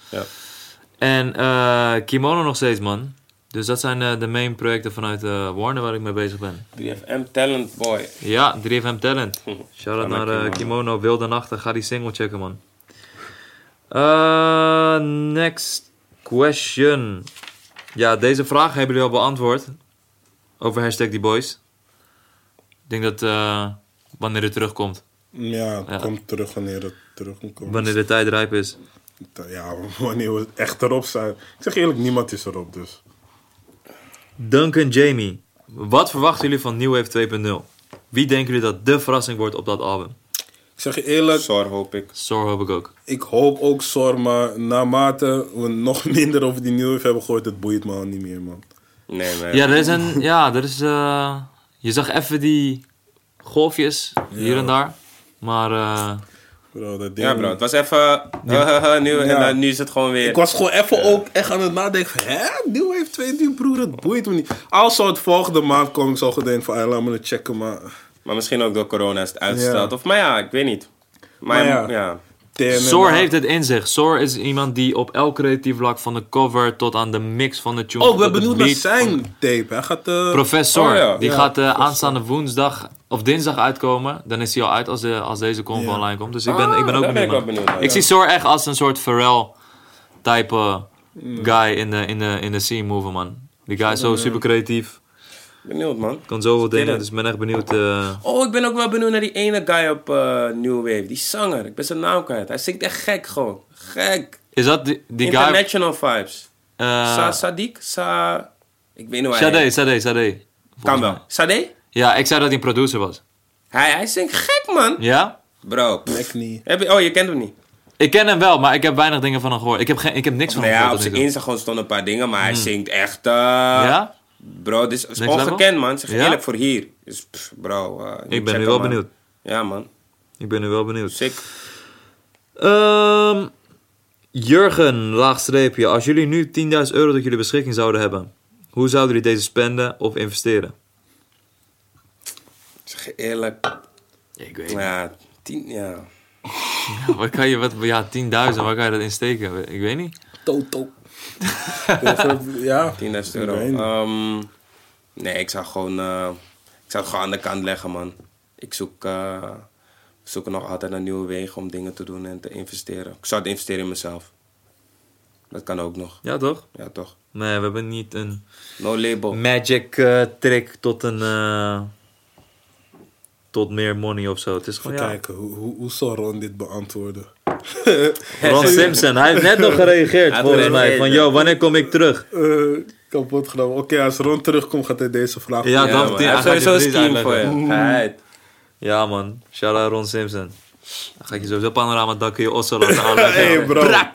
En Kimono nog steeds, man. Dus dat zijn de main projecten vanuit Warner waar ik mee bezig ben. 3FM Talent Boy. Ja, 3FM Talent. Shout-out Ga naar. Kimono, Wilde Nachten. Ga die single checken, man. Eh, next question. Ja, deze vraag hebben jullie al beantwoord. Over hashtag die boys. Ik denk dat eh, wanneer het terugkomt. Ja, het Ja. komt terug wanneer het terug komt. Wanneer de tijd rijp is. Ja, wanneer we echt erop zijn. Ik zeg eerlijk, niemand is erop dus. Duncan Jamie. Wat verwachten jullie van New Wave 2.0? Wie denken jullie dat de verrassing wordt op dat album? Ik zeg je eerlijk, Zorg hoop ik. Sor hoop ik ook. ik hoop ook Sor, maar naarmate we nog minder over die nieuwe hebben gehoord, het boeit me al niet meer, man. Nee, man. Ja, er is een. Ja, er is. eh, je zag even die golfjes hier en daar. Maar. eh, Bro, dat ding... Ja, bro. Het was even... nu, en dan, nu is het gewoon weer... Ik was gewoon even ook echt aan het nadenken van, hè? Nieuw heeft twee broer, het boeit me niet. Als het volgende maand komen, ik zou gedenken van, hey, laat me het checken, maar... Maar misschien ook door corona is het uitgesteld. Ja. Of, maar ja, ik weet niet. Maar, Maar ja. maar- heeft het in zich. Sor is iemand die op elk creatief vlak van de cover tot aan de mix van de tune. Oh, het benieuwd naar van- zijn tape. Hij gaat... eh, Professor, Oh, ja. die Ja, gaat eh, Professor. aanstaande woensdag of dinsdag uitkomen. Dan is hij al uit als, de, als deze convo Ja. online komt. Dus ik ben, ik ben Ah, ook daar ben ik benieuwd. wel man. benieuwd naar, ik ja. zie Sor echt als een soort Pharrell-type guy in de, in, de, in de scene mover, man. Die guy is zo super creatief. Benieuwd, man. Kan zoveel dingen, dus ik ben echt benieuwd. eh, Oh, ik ben ook wel benieuwd naar die ene guy op eh, New Wave. Die zanger. Ik ben zijn naam kwijt. Hij zingt echt gek gewoon. Gek. is dat die, die guy... International vibes. eh, Sa Sadiq? Sa... Ik weet niet hoe hij Sade. Sade, Sade. Kan wel. Sade? Ja, ik zei dat hij een producer was. Hij, hij zingt gek, man. Ja? Bro. Ik niet. Heb je, oh, je kent hem niet? Ik ken hem wel, maar ik heb weinig dingen van hem gehoord. Ik heb, geen, ik heb niks van Nou hem ja, op gehoord. zijn tot nu toe. Instagram stonden een paar dingen, maar hij zingt echt... eh, Ja? Bro, dit is, ongekend, man. Zeg Ja? eerlijk voor hier. Dus, pff, bro. eh, Ik ben nu wel man. benieuwd. Ja, man. Ik ben nu wel benieuwd. Sick. Ehm, Jurgen, laagstreepje. Als jullie nu 10.000 euro tot jullie beschikking zouden hebben, hoe zouden jullie deze spenden of investeren? Zeg eerlijk. Ik weet Ja, tien, ja. Waar kan je, wat, ja, 10.000, waar kan je dat in steken? Ik weet niet. Toto. Ja. 10.000 Ik euro. Ehm, nee, ik zou gewoon... eh, ik zou het gewoon aan de kant leggen, man. Ik zoek, eh, zoek nog altijd naar nieuwe wegen om dingen te doen en te investeren. Ik zou het investeren in mezelf. Dat kan ook nog. Ja, toch? Ja, toch? Nee, we hebben niet een No label. magic eh, trick tot een... tot meer money of zo. Het is Even gewoon, ja. kijken, hoe, hoe, hoe zal Ron dit beantwoorden? Ron Simpson, hij heeft net nog gereageerd volgens mij. Van, yo, wanneer kom ik terug? Eh, kapot gedaan. Oké, als Ron terugkomt, gaat hij deze vraag Ja, Ja, dat- Hij sowieso een scheme voor je. Hij- Ja, man. Shout-out Ron Simpson. Dan ga ik je sowieso panorama dak in je ossen laten aanleggen. Hey, bro. Brak!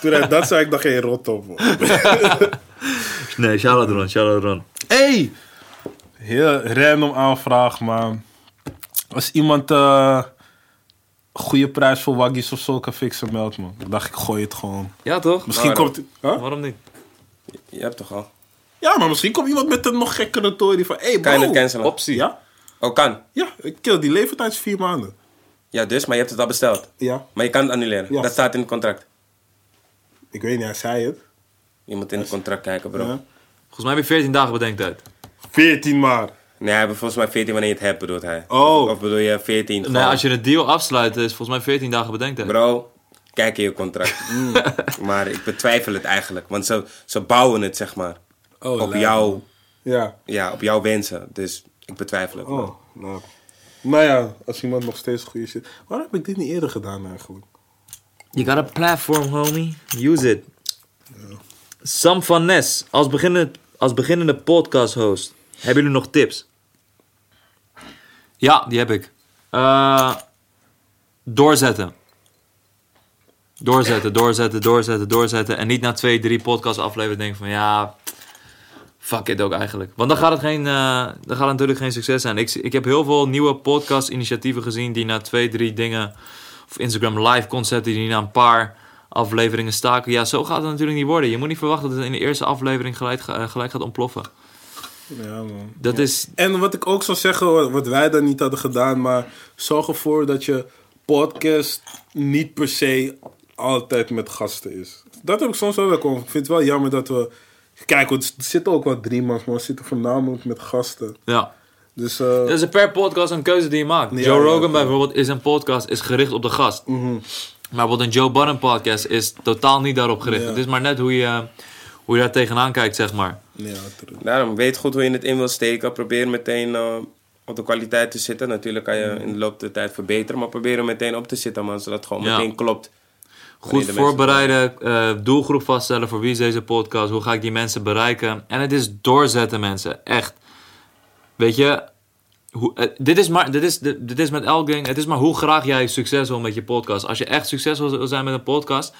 Toen hij dat zei, ik dacht, hey, rot op. man. Nee, shout-out Ron, shout-out Ron. Hey! Heel random aanvraag, man. Als iemand eh goede prijs voor waggies of zo kan fixen, meld me. Ik dacht, ik gooi het gewoon. Ja, toch? Misschien Waarom? komt... Huh? Waarom niet? Je hebt toch al? Ja, maar misschien komt iemand met een nog gekkere tory van... Hey, Kan je het cancelen? Optie. Ja? Oh, kan. Ja, ik kill die leeftijd is vier maanden. Ja, dus, maar je hebt het al besteld. Ja, Maar je kan het annuleren. Ja. Dat staat in het contract. ik weet niet, hij zei het. Je moet in het contract kijken, bro. Ja. Volgens mij heb je 14 dagen bedenktijd. 14 maar. Nee, hij heeft volgens mij 14 wanneer je het hebt, bedoelt hij. Oh. Of bedoel je 14? Nee, gewoon- als je een deal afsluit, is volgens mij 14 dagen bedenktijd. Bro, kijk in je contract. Mm. maar ik betwijfel het eigenlijk. Want ze, ze bouwen het, zeg maar. Oh, op, lijp. jou, Ja. ja, op jouw wensen. Dus ik betwijfel het. Oh, nou. Nou ja, als iemand nog steeds goede shit... Waarom heb ik dit niet eerder gedaan eigenlijk? You got a platform, homie. Use it. Sam van Nes, als beginnende, als beginnende podcast host, hebben jullie nog tips? Ja, die heb ik. Eh, doorzetten. Doorzetten, doorzetten, doorzetten, doorzetten. En niet na twee, drie podcast afleveringen denken van ja, fuck it ook eigenlijk. Want dan gaat het, geen, eh, dan gaat natuurlijk geen succes zijn. Ik, ik heb heel veel nieuwe podcast initiatieven gezien die na twee, drie dingen of Instagram live concepten die na een paar afleveringen staken. Ja, zo gaat het natuurlijk niet worden. Je moet niet verwachten dat het in de eerste aflevering gelijk, eh, gelijk gaat ontploffen. Ja, man. Dat is, En wat ik ook zou zeggen, wat- wat wij dan niet hadden gedaan, maar zorg ervoor dat je podcast niet per se altijd met gasten is. Dat heb ik soms wel wel. Ik vind het wel jammer dat we. Kijk, er zitten ook wel drie man, maar we zitten voornamelijk met gasten. ja. Dus eh, Dat is per podcast een keuze die je maakt. Ja, Joe Rogan ja. bijvoorbeeld is een podcast is gericht op de gast. mhm. Maar bijvoorbeeld een Joe Budden podcast is totaal niet daarop gericht. Het is maar net hoe je, hoe je daar tegenaan kijkt, zeg maar. ja, true. Daarom, weet goed hoe je het in wil steken. Probeer meteen eh, op de kwaliteit te zitten. Natuurlijk kan je in de loop der tijd verbeteren. Maar probeer er meteen op te zitten, man. Zodat het gewoon Ja. meteen klopt. Goed voorbereiden, eh, doelgroep vaststellen voor wie is deze podcast, hoe ga ik die mensen bereiken. En het is doorzetten, mensen. Echt. Weet je, hoe, eh, dit, is maar, dit, is, dit, dit is met elk ding, het is maar hoe graag jij succes wil met je podcast. Als je echt succesvol wil zijn met een podcast,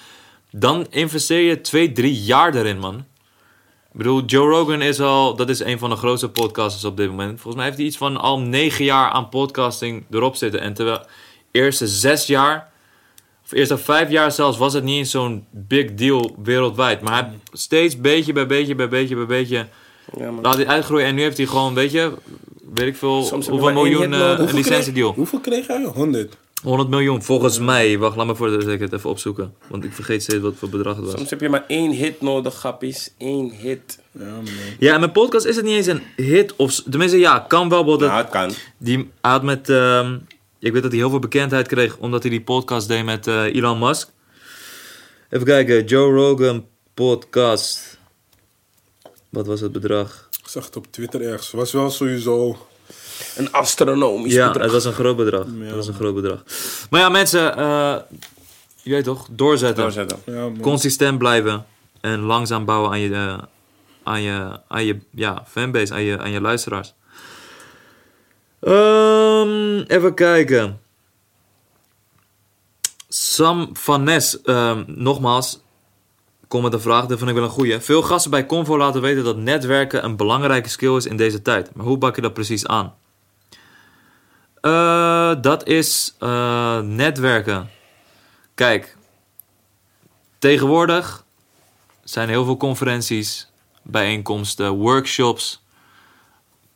dan investeer je twee, drie jaar erin, man. Ik bedoel, Joe Rogan is al, dat is een van de grootste podcasters op dit moment. Volgens mij heeft hij iets van al negen jaar aan podcasting erop zitten. En terwijl eerste zes jaar, of eerste vijf jaar zelfs, was het niet eens zo'n big deal wereldwijd. Maar hij steeds beetje bij beetje bij beetje bij beetje Ja, laat hij uitgroeien. En nu heeft hij gewoon, weet je, weet ik veel, Soms hoeveel miljoen eh, een licentiedeal. Hoeveel kreeg hij? 100. 100 miljoen, volgens mij. Wacht, laat me voor dat ik het even opzoeken. Want ik vergeet steeds wat voor bedrag het was. Soms heb je maar één hit nodig, grappies. Eén hit. Ja, man. Ja, en mijn podcast is het niet eens een hit. Of, tenminste, ja, kan wel. bijvoorbeeld Nou, het kan. Die hij had met. ehm, ik weet dat hij heel veel bekendheid kreeg omdat hij die podcast deed met eh, Elon Musk. Even kijken, Joe Rogan podcast. Wat was het bedrag? zag het op Twitter ergens. Was wel sowieso... Een astronomisch Ja, bedrag. het was een groot bedrag. Ja. Het was een groot bedrag. Maar ja, mensen, eh, je weet toch, doorzetten. Doorzetten. Ja, man. Consistent blijven. En langzaam bouwen aan je, eh, aan je, aan je ja, fanbase, aan je, aan je luisteraars. Ehm, even kijken. Sam van Nes, ehm, nogmaals, kom met een vraag, dat vind ik wel een goeie. Veel gasten bij Convo laten weten dat netwerken een belangrijke skill is in deze tijd. Maar hoe pak je dat precies aan? Eh, dat is eh, netwerken. Kijk, tegenwoordig zijn heel veel conferenties, bijeenkomsten, workshops.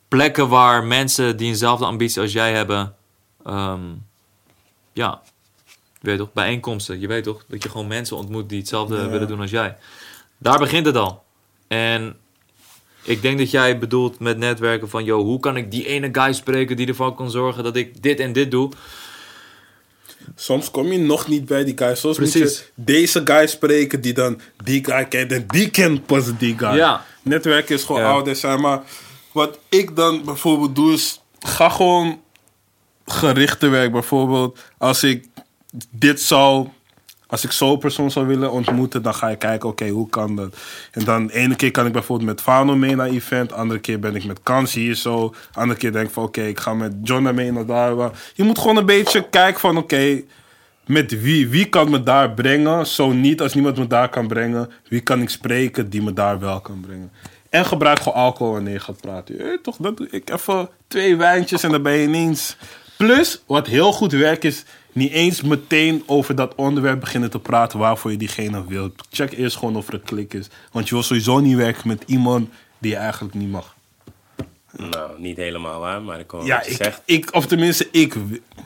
Plekken waar mensen die eenzelfde ambitie als jij hebben, ehm, ja, je weet toch, bijeenkomsten. Je weet toch, dat je gewoon mensen ontmoet die hetzelfde Ja. willen doen als jij. Daar begint het al. En ik denk dat jij bedoelt met netwerken van, yo, hoe kan ik die ene guy spreken die ervoor kan zorgen dat ik dit en dit doe. Soms kom je nog niet bij die guy. Soms moet je deze guy spreken die dan die guy kent. En die kent pas die guy. Ja. Netwerken is gewoon Ja. ouder zijn. Maar wat ik dan bijvoorbeeld doe is... Ga gewoon gerichte werk. Bijvoorbeeld als ik dit zou... Als ik zo'n persoon zou willen ontmoeten, dan ga je kijken, oké, hoe kan dat? En dan ene keer kan ik bijvoorbeeld met Fano mee naar event, andere keer ben ik met Kans hier zo, andere keer denk ik van, oké, ik ga met John mee naar daar. Je moet gewoon een beetje kijken van, oké, met wie, wie kan me daar brengen? Zo niet, als niemand me daar kan brengen, wie kan ik spreken die me daar wel kan brengen? En gebruik gewoon alcohol wanneer je gaat praten. Toch, dat doe ik even twee wijntjes en dan ben je ineens... Plus, wat heel goed werkt is niet eens meteen over dat onderwerp beginnen te praten waarvoor je diegene wilt. Check eerst gewoon of er een klik is. Want je wil sowieso niet werken met iemand die je eigenlijk niet mag. Nou, niet helemaal waar, maar ik hoor Ja, wat je ik, zegt. ik, of tenminste, ik,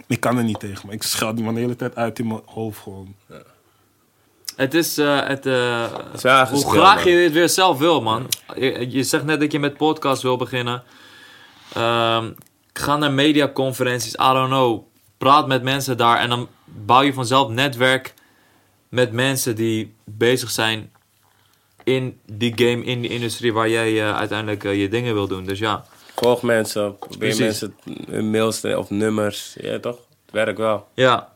ik kan er niet tegen. Maar ik scheld die man de hele tijd uit in mijn hoofd gewoon. Het is, eh, het, eh, is wel hoe graag man. je dit weer zelf wil, man. Je, je zegt net dat je met podcast wil beginnen. Ehm, ga naar mediaconferenties, I don't know. Praat met mensen daar en dan bouw je vanzelf netwerk met mensen die bezig zijn in die game, in die industrie waar jij eh, uiteindelijk eh, je dingen wil doen. Dus ja, Volg mensen, probeer Precies. mensen hun mails of nummers. Ja, toch? Het werkt wel. Ja,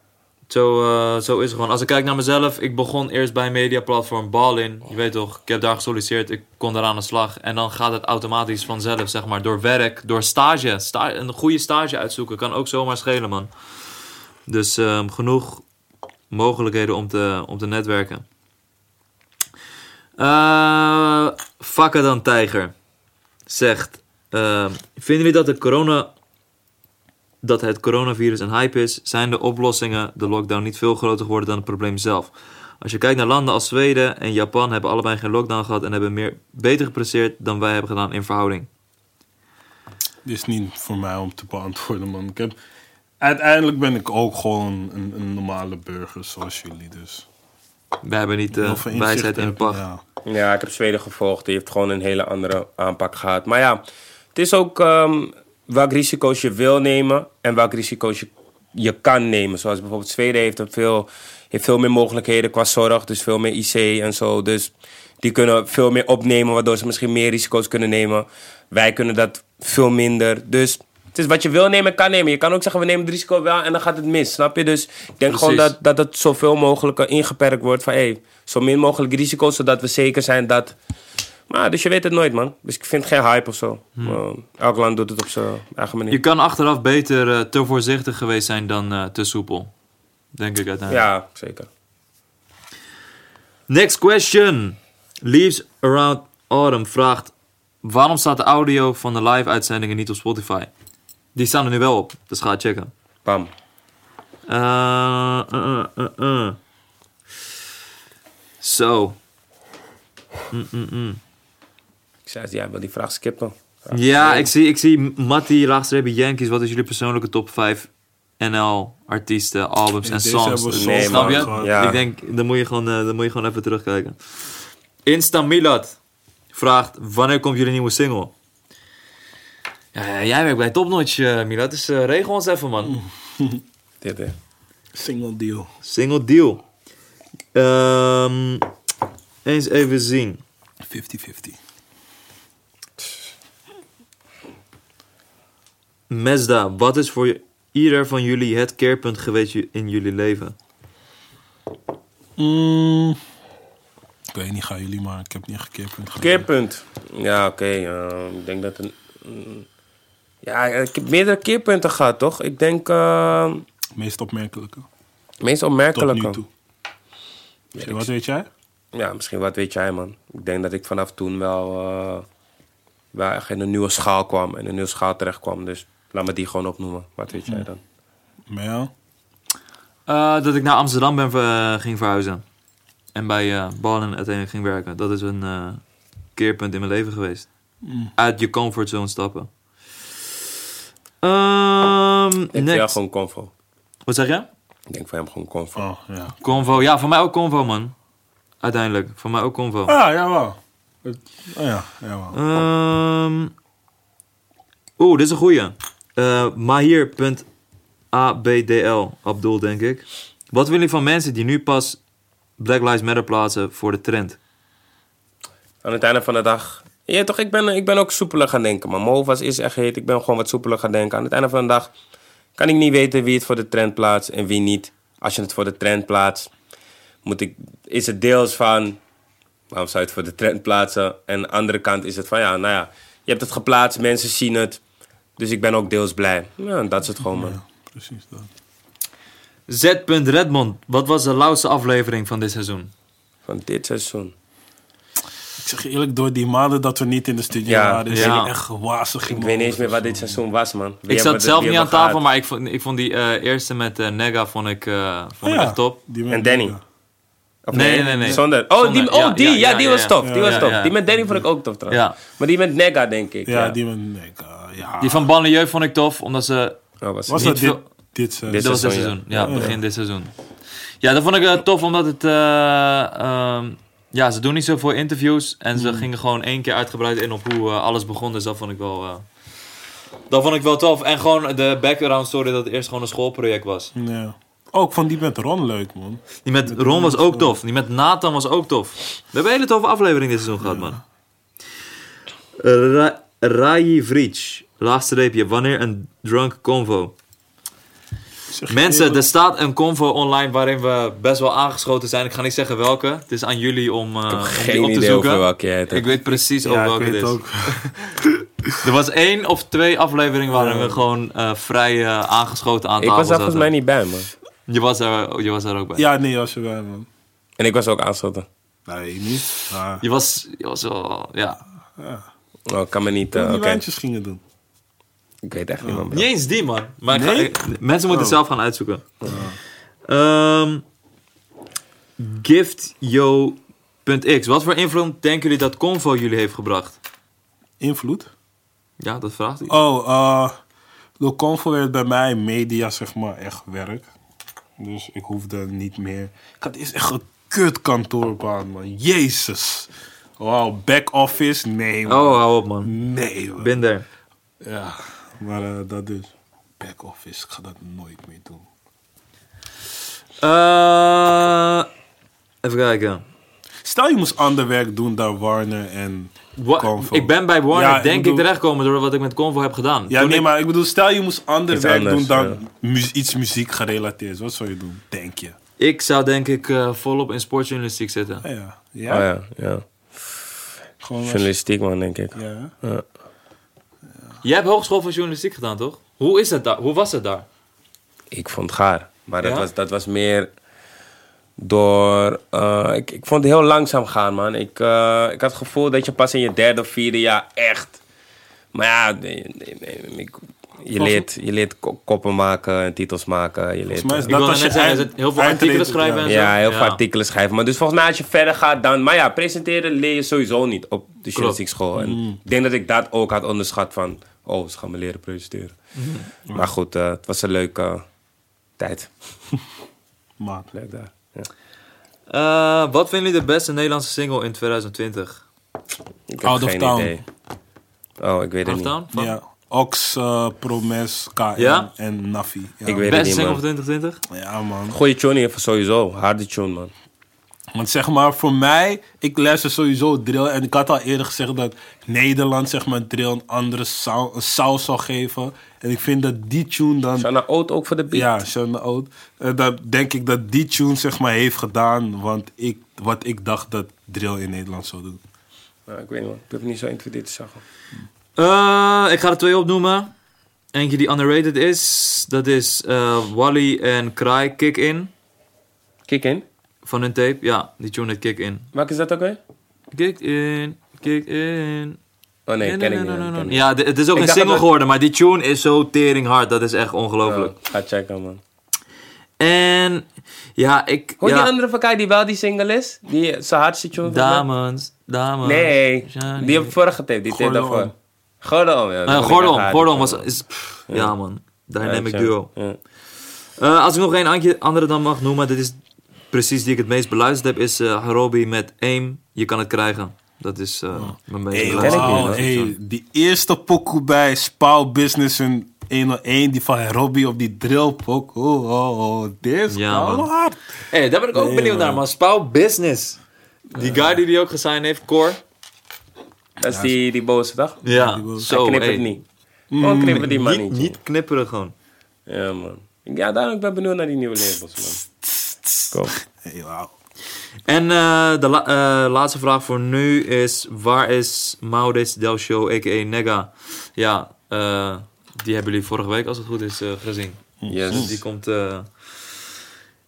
zo, eh, zo is het gewoon. Als ik kijk naar mezelf, ik begon eerst bij mediaplatform Ballin. Je weet toch, ik heb daar gesolliciteerd, ik kon daar aan de slag. En dan gaat het automatisch vanzelf, zeg maar, door werk, door stage. Sta een goede stage uitzoeken kan ook zomaar schelen, man. Dus ehm, genoeg mogelijkheden om te, om te netwerken. Fakka dan Tijger zegt... ehm, vinden jullie dat de corona dat het coronavirus een hype is, zijn de oplossingen de lockdown niet veel groter geworden dan het probleem zelf. Als je kijkt naar landen als Zweden en Japan hebben allebei geen lockdown gehad en hebben meer beter gepresteerd dan wij hebben gedaan in verhouding. Dit is niet voor mij om te beantwoorden, man. Ik heb, uiteindelijk ben ik ook gewoon een, een normale burger zoals jullie. Dus Wij hebben niet inzicht wijsheid in pacht. Ja. Ja, ik heb Zweden gevolgd. Die heeft gewoon een hele andere aanpak gehad. Maar ja, het is ook ehm, welke risico's je wil nemen en welke risico's je, je kan nemen. Zoals bijvoorbeeld Zweden heeft, veel, heeft veel meer mogelijkheden qua zorg, dus veel meer IC en zo. Dus die kunnen veel meer opnemen, waardoor ze misschien meer risico's kunnen nemen. Wij kunnen dat veel minder. Dus het is wat je wil nemen, kan nemen. Je kan ook zeggen, we nemen het risico wel en dan gaat het mis, snap je? Dus ik denk Precies. gewoon dat, dat het zoveel mogelijk ingeperkt wordt van... Hey, zo min mogelijk risico's, zodat we zeker zijn dat... Maar, dus je weet het nooit, man. Dus ik vind geen hype of zo. Maar elk land doet het op zijn eigen manier. Je kan achteraf beter eh, te voorzichtig geweest zijn dan eh, te soepel. Denk ik uiteindelijk. Ja, zeker. Next question. Leaves Around Autumn vraagt... Waarom staat de audio van de live-uitzendingen niet op Spotify? Die staan er nu wel op, dus ga checken. Bam. Eh, eh. Zo. Mm, mm, mm. Ik zei, ja, wil die vraag skippen. Ja, ik zie, ik zie Matty, laagstreepje Yankees. Wat is jullie persoonlijke top 5 NL-artiesten, albums en songs? Nee, Snap man. je? Ja. Ik denk, dan moet, je gewoon, eh, dan moet je gewoon even terugkijken. Insta Milad vraagt, wanneer komt jullie nieuwe single? Ja, jij werkt bij Topnotch, eh Milad. Dus eh, regel ons even, man. Dit, hè. Single deal. Single deal. Ehm, eens even zien. 50-50. Mesda, wat is voor ieder van jullie het keerpunt geweest in jullie leven? Mm, ik weet niet, gaan jullie maar. Ik heb niet echt een keerpunt gehad. Keerpunt. Ja, oké. eh, ik denk dat een. mm, ja, ik heb meerdere keerpunten gehad, toch? Ik denk. eh Meest opmerkelijke. meest Tot opmerkelijke. nu toe. Misschien, Wat weet jij? Ja, misschien wat weet jij, man. Ik denk dat ik vanaf toen wel. eh wel echt in een nieuwe schaal kwam. En een nieuwe schaal terecht kwam. Dus laat me die gewoon opnoemen. Wat weet jij dan? Ja. Eh, dat ik naar Amsterdam ben ver- ging verhuizen. En bij eh Ballen uiteindelijk ging werken. Dat is een eh, keerpunt in mijn leven geweest. Mm. Uit je comfortzone stappen. Ehm Ik vind next. jou gewoon convo. Wat zeg je? Ik denk voor hem gewoon convo. Oh, ja. Convo. Ja, voor mij ook Convo, man. Uiteindelijk. Voor mij ook Convo. Ah, jawel. Oh ja, jawel. Ehm Oeh, dit is een goeie. Eh Mahir.abdl, Abdul denk ik. Wat willen jullie van mensen die nu pas Black Lives Matter plaatsen voor de trend? Aan het einde van de dag. Ja, toch, ik ben, ik ben ook soepeler gaan denken. Maar was eerst echt heet. Ik ben gewoon wat soepeler gaan denken. Aan het einde van de dag kan ik niet weten wie het voor de trend plaatst en wie niet. Als je het voor de trend plaatst, moet ik, is het deels van. Waarom zou je het voor de trend plaatsen? En aan de andere kant is het van ja, nou ja, je hebt het geplaatst, mensen zien het. Dus ik ben ook deels blij. Ja, dat is het gewoon, man. Ja, precies dat. Z. Redmond, wat was de lauwste aflevering van dit seizoen? Van dit seizoen. Ik zeg je eerlijk, door die maanden dat we niet in de studio Ja, waren, is ja. echt wazig. Ik weet niet eens meer wat dit seizoen was, man. Wie ik hebben zat zelf niet aan tafel, gehad? maar ik vond, ik vond die eh, eerste met eh, Nega vond ik, eh, vond ik Ja, echt top. En Danny. Of Nee, nee, nee. Zonder. Oh, Zonder. die, oh, Ja, die, ja, ja, ja, die ja, was ja. tof. Die was tof. ja. Die met Danny vond ik ook tof trouwens. Ja. Maar die met Nega, denk ik. Ja, Ja, die met... Eh, ja. Die van Banlieue vond ik tof, omdat ze... Oh, was dat dit, veel- dit seizoen? Dit Dat was dit seizoen, seizoen. Ja, Ja. begin dit seizoen. Ja, dat vond ik eh, tof, omdat het... eh, ehm, ja, ze doen niet zoveel interviews. En ze gingen gewoon één keer uitgebreid in op hoe eh, alles begon. Dus dat vond ik wel... eh, dat vond ik wel tof. En gewoon de background story dat het eerst gewoon een schoolproject was. Ja. Oh, ik vond die met Ron leuk, man. Die met Ron was ook tof. Die met Nathan was ook tof. We hebben een hele toffe aflevering dit seizoen gehad, man. Ra Vric. Laatste reepje. Wanneer een drunk convo? Mensen, er staat een convo online waarin we best wel aangeschoten zijn. Ik ga niet zeggen welke. Het is aan jullie om, eh, om die Geen op te idee zoeken. over welke jij het Ik weet precies ja, over ik welke het weet is. ook. Er was één of twee afleveringen waarin we gewoon eh, vrij eh, aangeschoten aan Ik tafel was daar volgens mij niet bij, man. Je was, er, je was er ook bij. Ja, nee, als je bij, man. En ik was ook aanschoten. Nee, niet. Ah, Je, was, je was wel... Ja. Oh, ik kan me niet... Oké, die wijntjes gingen doen. Ik weet echt niet, man. bro. Niet eens die, man. Maar ik ga- ik- mensen moeten Oh. zelf gaan uitzoeken. Ehm GiftYo.x. Wat voor invloed denken jullie dat Convo jullie heeft gebracht? Invloed? Ja, dat vraagt hij. Oh, eh door Convo werd bij mij media, zeg maar, echt werk. Dus ik hoefde niet meer... Ik had eerst echt een kut kantoorbaan, man. Jezus. Wauw, back office? Nee, man. Oh, hou op, man. Nee, man. Ben there. Ja, maar eh, dat dus. Back office, ik ga dat nooit meer doen. Eh, even kijken. Stel je moest ander werk doen dan Warner en Wa- Convo. ik ben bij Warner, Ja, ik denk ik, bedoel- terechtgekomen door wat ik met Convo heb gedaan. Ja, Toen nee, ik- maar ik bedoel, stel je moest ander Iets werk anders, doen dan ja. mu- iets muziek gerelateerd. Wat zou je doen, denk je? Ik zou denk ik eh, volop in sportjournalistiek zitten. Ja, ja. Oh ja? ja, ja. Journalistiek, man, denk ik. Ja. Ja. Jij hebt hogeschool van journalistiek gedaan, toch? Hoe is het daar? Hoe was het daar? Ik vond het gaar. Maar dat, Ja? was, dat was meer door... eh, ik, ik vond het heel langzaam gaan, man. Ik, eh, ik had het gevoel dat je pas in je derde of vierde jaar echt... Maar ja, nee, nee, nee, ik- je, leert, je leert ko- koppen maken en titels maken. Je leert, Volgens mij is dat als je eind- heel veel eindreden- artikelen schrijven en zo? ja, heel veel Ja. artikelen schrijven. Maar dus volgens mij als je verder gaat dan... Maar ja, presenteren leer je sowieso niet op de journalistiek school. En Mm. ik denk dat ik dat ook had onderschat van... Oh, ze gaan me leren presenteren. Mm. Maar goed, eh, het was een leuke tijd. Maat. Leuk daar. Ja. Eh, wat vinden jullie de beste Nederlandse single in 2020? Ik heb Out of geen town. idee. Oh, ik weet het Out niet. of Town? Van? Ja. Ox, eh, Promes, KM Ja? en Nafi. Ja. Ik weet het Beste niet, single man. van 2020? Ja, man. Goeie tune even sowieso. Harde tune, man. Want zeg maar, voor mij, ik luister sowieso drill. En ik had al eerder gezegd dat Nederland, zeg maar, drill een andere sau- een saus zal geven. En ik vind dat die tune dan... Shana Oud ook voor de beat. Ja, Sean Oud. En dat denk ik dat die tune, zeg maar, heeft gedaan want ik, wat ik dacht dat drill in Nederland zou doen. Nou, ik weet niet man. Ik heb niet zo 1, 2, 3 te zeggen. Eh, ik ga er twee opnoemen. Eentje die underrated is. Dat is eh, Wally en Cry Kick In. Kick in. Van hun tape. Ja, die tune heet Kick In. Welke is dat ook weer? Kick In, Kick In. Oh nee, ken ik niet. Ja, het is ook Ik een single dat- geworden, maar die tune is zo tering hard. Dat is echt ongelooflijk. Ja, ga checken man. En ja, ik. Hoor ja, die andere van Kai die wel die single is? Die zijn hardste tune? Dames, dames. Nee, die heb ik vorige tape, die tape daarvoor. Gordon, ja. Ik Gordon, Gordon was. Is, pff, ja. man, dynamic Ja, duo. ja. Eh, als ik nog één andere dan mag noemen, dit is precies die ik het meest beluisterd heb, is eh Harobi met Aim. Je kan het krijgen. Dat is eh mijn meest Hey, beluisterde. die eerste pokoe bij Spouw Business in 101, die van Robbie op die drill pokoe. Oh, oh, oh, dit is Ja, wel man. hard. Hey, daar ben ik ook benieuwd man. naar, man. Spouw Business. Die guy die die ook gesigned heeft, Cor. Dat is die, die boze dag. Ja, zo. Hij hey. het niet. Gewoon knippen die man Niet, knipperen gewoon. Ja man. Ja, daarom ben ik benieuwd naar die nieuwe labels man. Kom. Hey, wauw. En eh, de la- eh, laatste vraag voor nu is: waar is Maurits Del Show, a.k.a. Nega? Ja, eh, die hebben jullie vorige week, als het goed is, eh, gezien. Yes. Dus die komt. eh,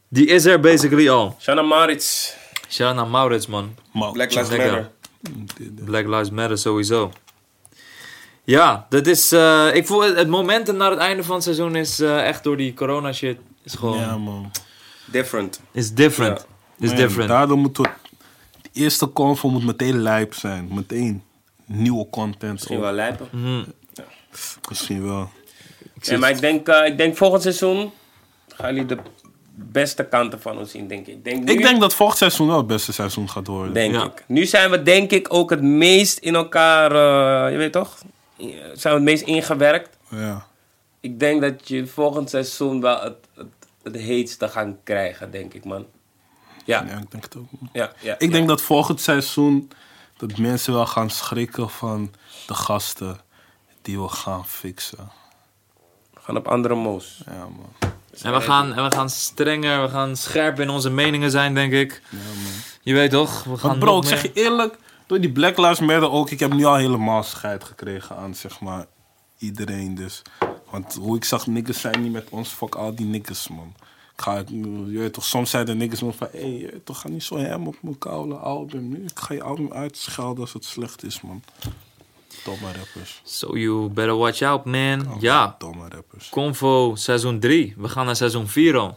die is er basically al. Shana out naar Maurits, man. Black Lives. Matter. Black Lives Matter sowieso. Ja, dat is. eh, ik voel het, het momentum naar het einde van het seizoen is eh, echt door die corona shit. Is gewoon. Ja, man. Different. Is different. Is Man, different. Daardoor moet het... De eerste convo moet meteen lijp zijn. Meteen nieuwe content. Misschien op. wel lijpen. Mhm. Misschien wel. Ik Ja, maar ik denk, eh, ik denk volgend seizoen gaan jullie de beste kanten van ons zien, denk ik. Denk nu, Ik denk dat volgend seizoen wel het beste seizoen gaat worden. Denk Ja. ik. Nu zijn we denk ik ook het meest in elkaar, eh, je weet toch? Zijn we het meest ingewerkt. Ja. Ik denk dat je volgend seizoen wel het, het, het heetste gaan krijgen, denk ik, man. Ja, ja, ik denk het ook. ja, ja. Ik denk dat volgend seizoen dat mensen wel gaan schrikken van de gasten die we gaan fixen. We gaan op andere moos. Ja, man. En we, gaan, en we gaan strenger, we gaan scherp in onze meningen zijn, denk ik. Ja, man. Je weet toch? We gaan Want bro, nog ik zeg je eerlijk, door die Black Lives Matter ook, ik heb nu al helemaal scheid gekregen aan, zeg maar, iedereen dus. Want hoe ik zag, niggas zijn niet met ons, fuck al die niggas, man. Ik ga, je weet toch, soms zijn de niggas me van, hé, hey, toch, ga niet zo hem op mijn koude album. Nu, ik ga je album uitschelden als het slecht is, man. Domme rappers. So you better watch out, man. Ja, Domme rappers. Convo seizoen 3. We gaan naar seizoen 4 al.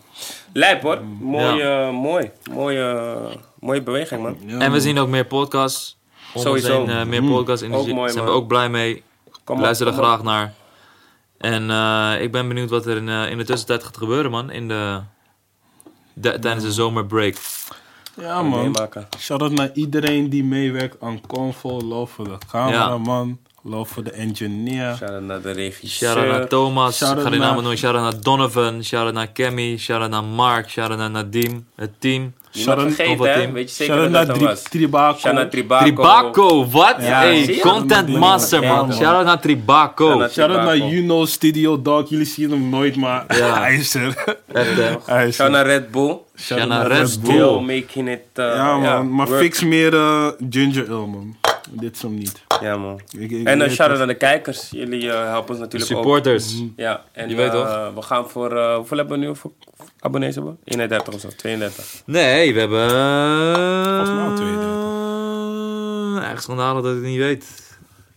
Lijp hoor. Mooi, eh, mooi. Mooie, mooie beweging, man. Ja, En we zien ook meer podcasts. Sowieso. heen, eh, meer podcasts. In Ook de mooi, zijn we ook blij mee. Kom op, Luister er op. graag naar. En eh, ik ben benieuwd wat er in, eh, in de tussentijd gaat gebeuren, man. In de, de- tijdens de zomerbreak. Ja, man. Meemaken. Shout-out naar iedereen die meewerkt aan Convo. Love voor de cameraman. Love voor de engineer. Shout-out naar de regisseur. Shout-out naar Thomas. Shout-out ga die naar- namen noemen. Shout-out naar Donovan. Shout-out naar Cammy. Shout-out naar Mark. Shout-out naar Nadim. Het team. Shout-out- vergeten, Convo hè? team. Weet je zeker Shout-out dat naar dat er? Tribaco. Shout-out naar Tribaco. Tribaco, wat? Ja, hey, content Ja, master, man. man. Shout-out naar Tribaco. Shout-out Shout-out naar. Juno Studio Dog. Jullie zien hem nooit, maar Ja. hij is er. Shout er. naar Red Bull. Shout-out naar Red Bull. Still making it. uh, Ja, man. maar work. fix meer eh, Ginger Ale, man. Dit is hem niet. Ja, man. Ik- ik En weet uh, shout-out naar de kijkers. Jullie eh, helpen ons De natuurlijk ook. supporters. Ja, en Je weet eh, toch? we gaan voor, eh, hoeveel hebben we nu voor abonnees hebben? we? 31 of zo, 32. Nee, we hebben... Volgens mij al 32. Echt schandalig dat ik het niet weet.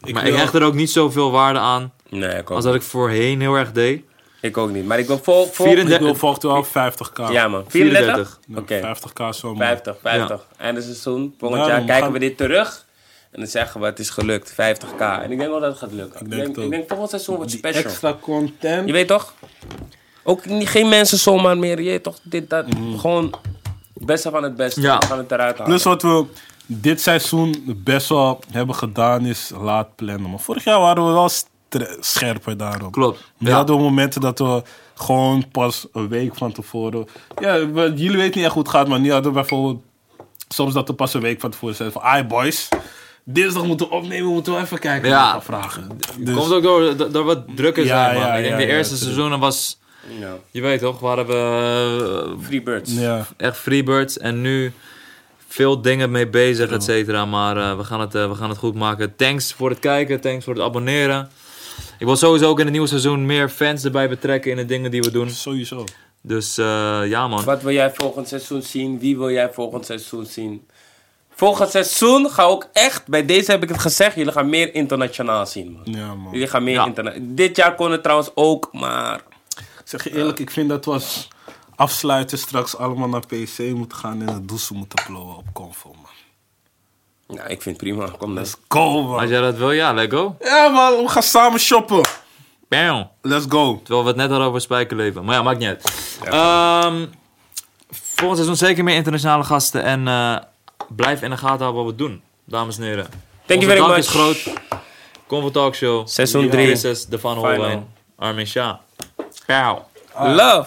Ik maar wil- ik hecht er ook niet zoveel waarde aan Nee, ik ook, als dat ik voorheen heel erg deed. ik ook niet. Maar ik wil vol... vol 34 Ik wil volgend wel 50k. ja, man. 34? 34. Oké, 50k zo, man. 50, 50. Einde seizoen. Volgend Ja, jaar kijken gaan- we dit terug. En dan zeggen we, het is gelukt. 50k. En ik denk wel dat het gaat lukken. Ik denk denk, het ik denk volgend seizoen wordt special. extra content. Je weet toch? Ook niet, geen mensen zomaar meer. Je weet toch? Dit, dat. Gewoon het beste van het beste. Ja. We gaan het eruit halen. Plus wat we dit seizoen best wel hebben gedaan is laat plannen. Maar vorig jaar waren we wel scherper daarop. Klopt. Nu Ja. hadden we momenten dat we gewoon pas een week van tevoren... Ja, we- jullie weten niet echt hoe het gaat, maar nu hadden we bijvoorbeeld soms dat we pas een week van tevoren zeggen van... Ai boys, dinsdag moeten we opnemen, moeten we even kijken Ja. naar de vragen. Dus, Komt ook door, door, door wat drukker Ja, zijn, man. ja, ik denk ja, de eerste seizoenen was, Ja. je weet toch, waren we eh, Freebirds. ja. echt freebirds. En nu veel dingen mee bezig, et cetera. Maar eh, we, gaan het, eh, we gaan het goed maken. Thanks voor het kijken, thanks voor het abonneren. Ik wil sowieso ook in het nieuwe seizoen meer fans erbij betrekken in de dingen die we doen. Sowieso. Dus eh, ja, man. Wat wil jij volgend seizoen zien? Wie wil jij volgend seizoen zien? Volgend seizoen ga ook echt, bij deze heb ik het gezegd, jullie gaan meer internationaal zien, man. Ja, man. Jullie gaan meer Ja. internationaal. Dit jaar kon het trouwens ook, maar Ik zeg je eerlijk, ik vind dat we als afsluiten straks allemaal naar PC moeten gaan en de douche moeten blowen op Convo, man. nou, ik vind het prima. Kom dan. Let's go, man. Als jij dat wil, ja, let go. Ja, man, we gaan samen shoppen. Bam. Let's go. Terwijl we het net hadden over spijkerleven. Maar ja, maakt niet uit. Ehm, volgend seizoen zeker meer internationale gasten. En eh, blijf in de gaten houden wat we doen, dames en heren. Thank Onze you very dank much. is groot. Convo Talk Show. Seizoen Lieve drie. Christus, Stefan Final. Holwijn, Armin Shah. Ciao. Love.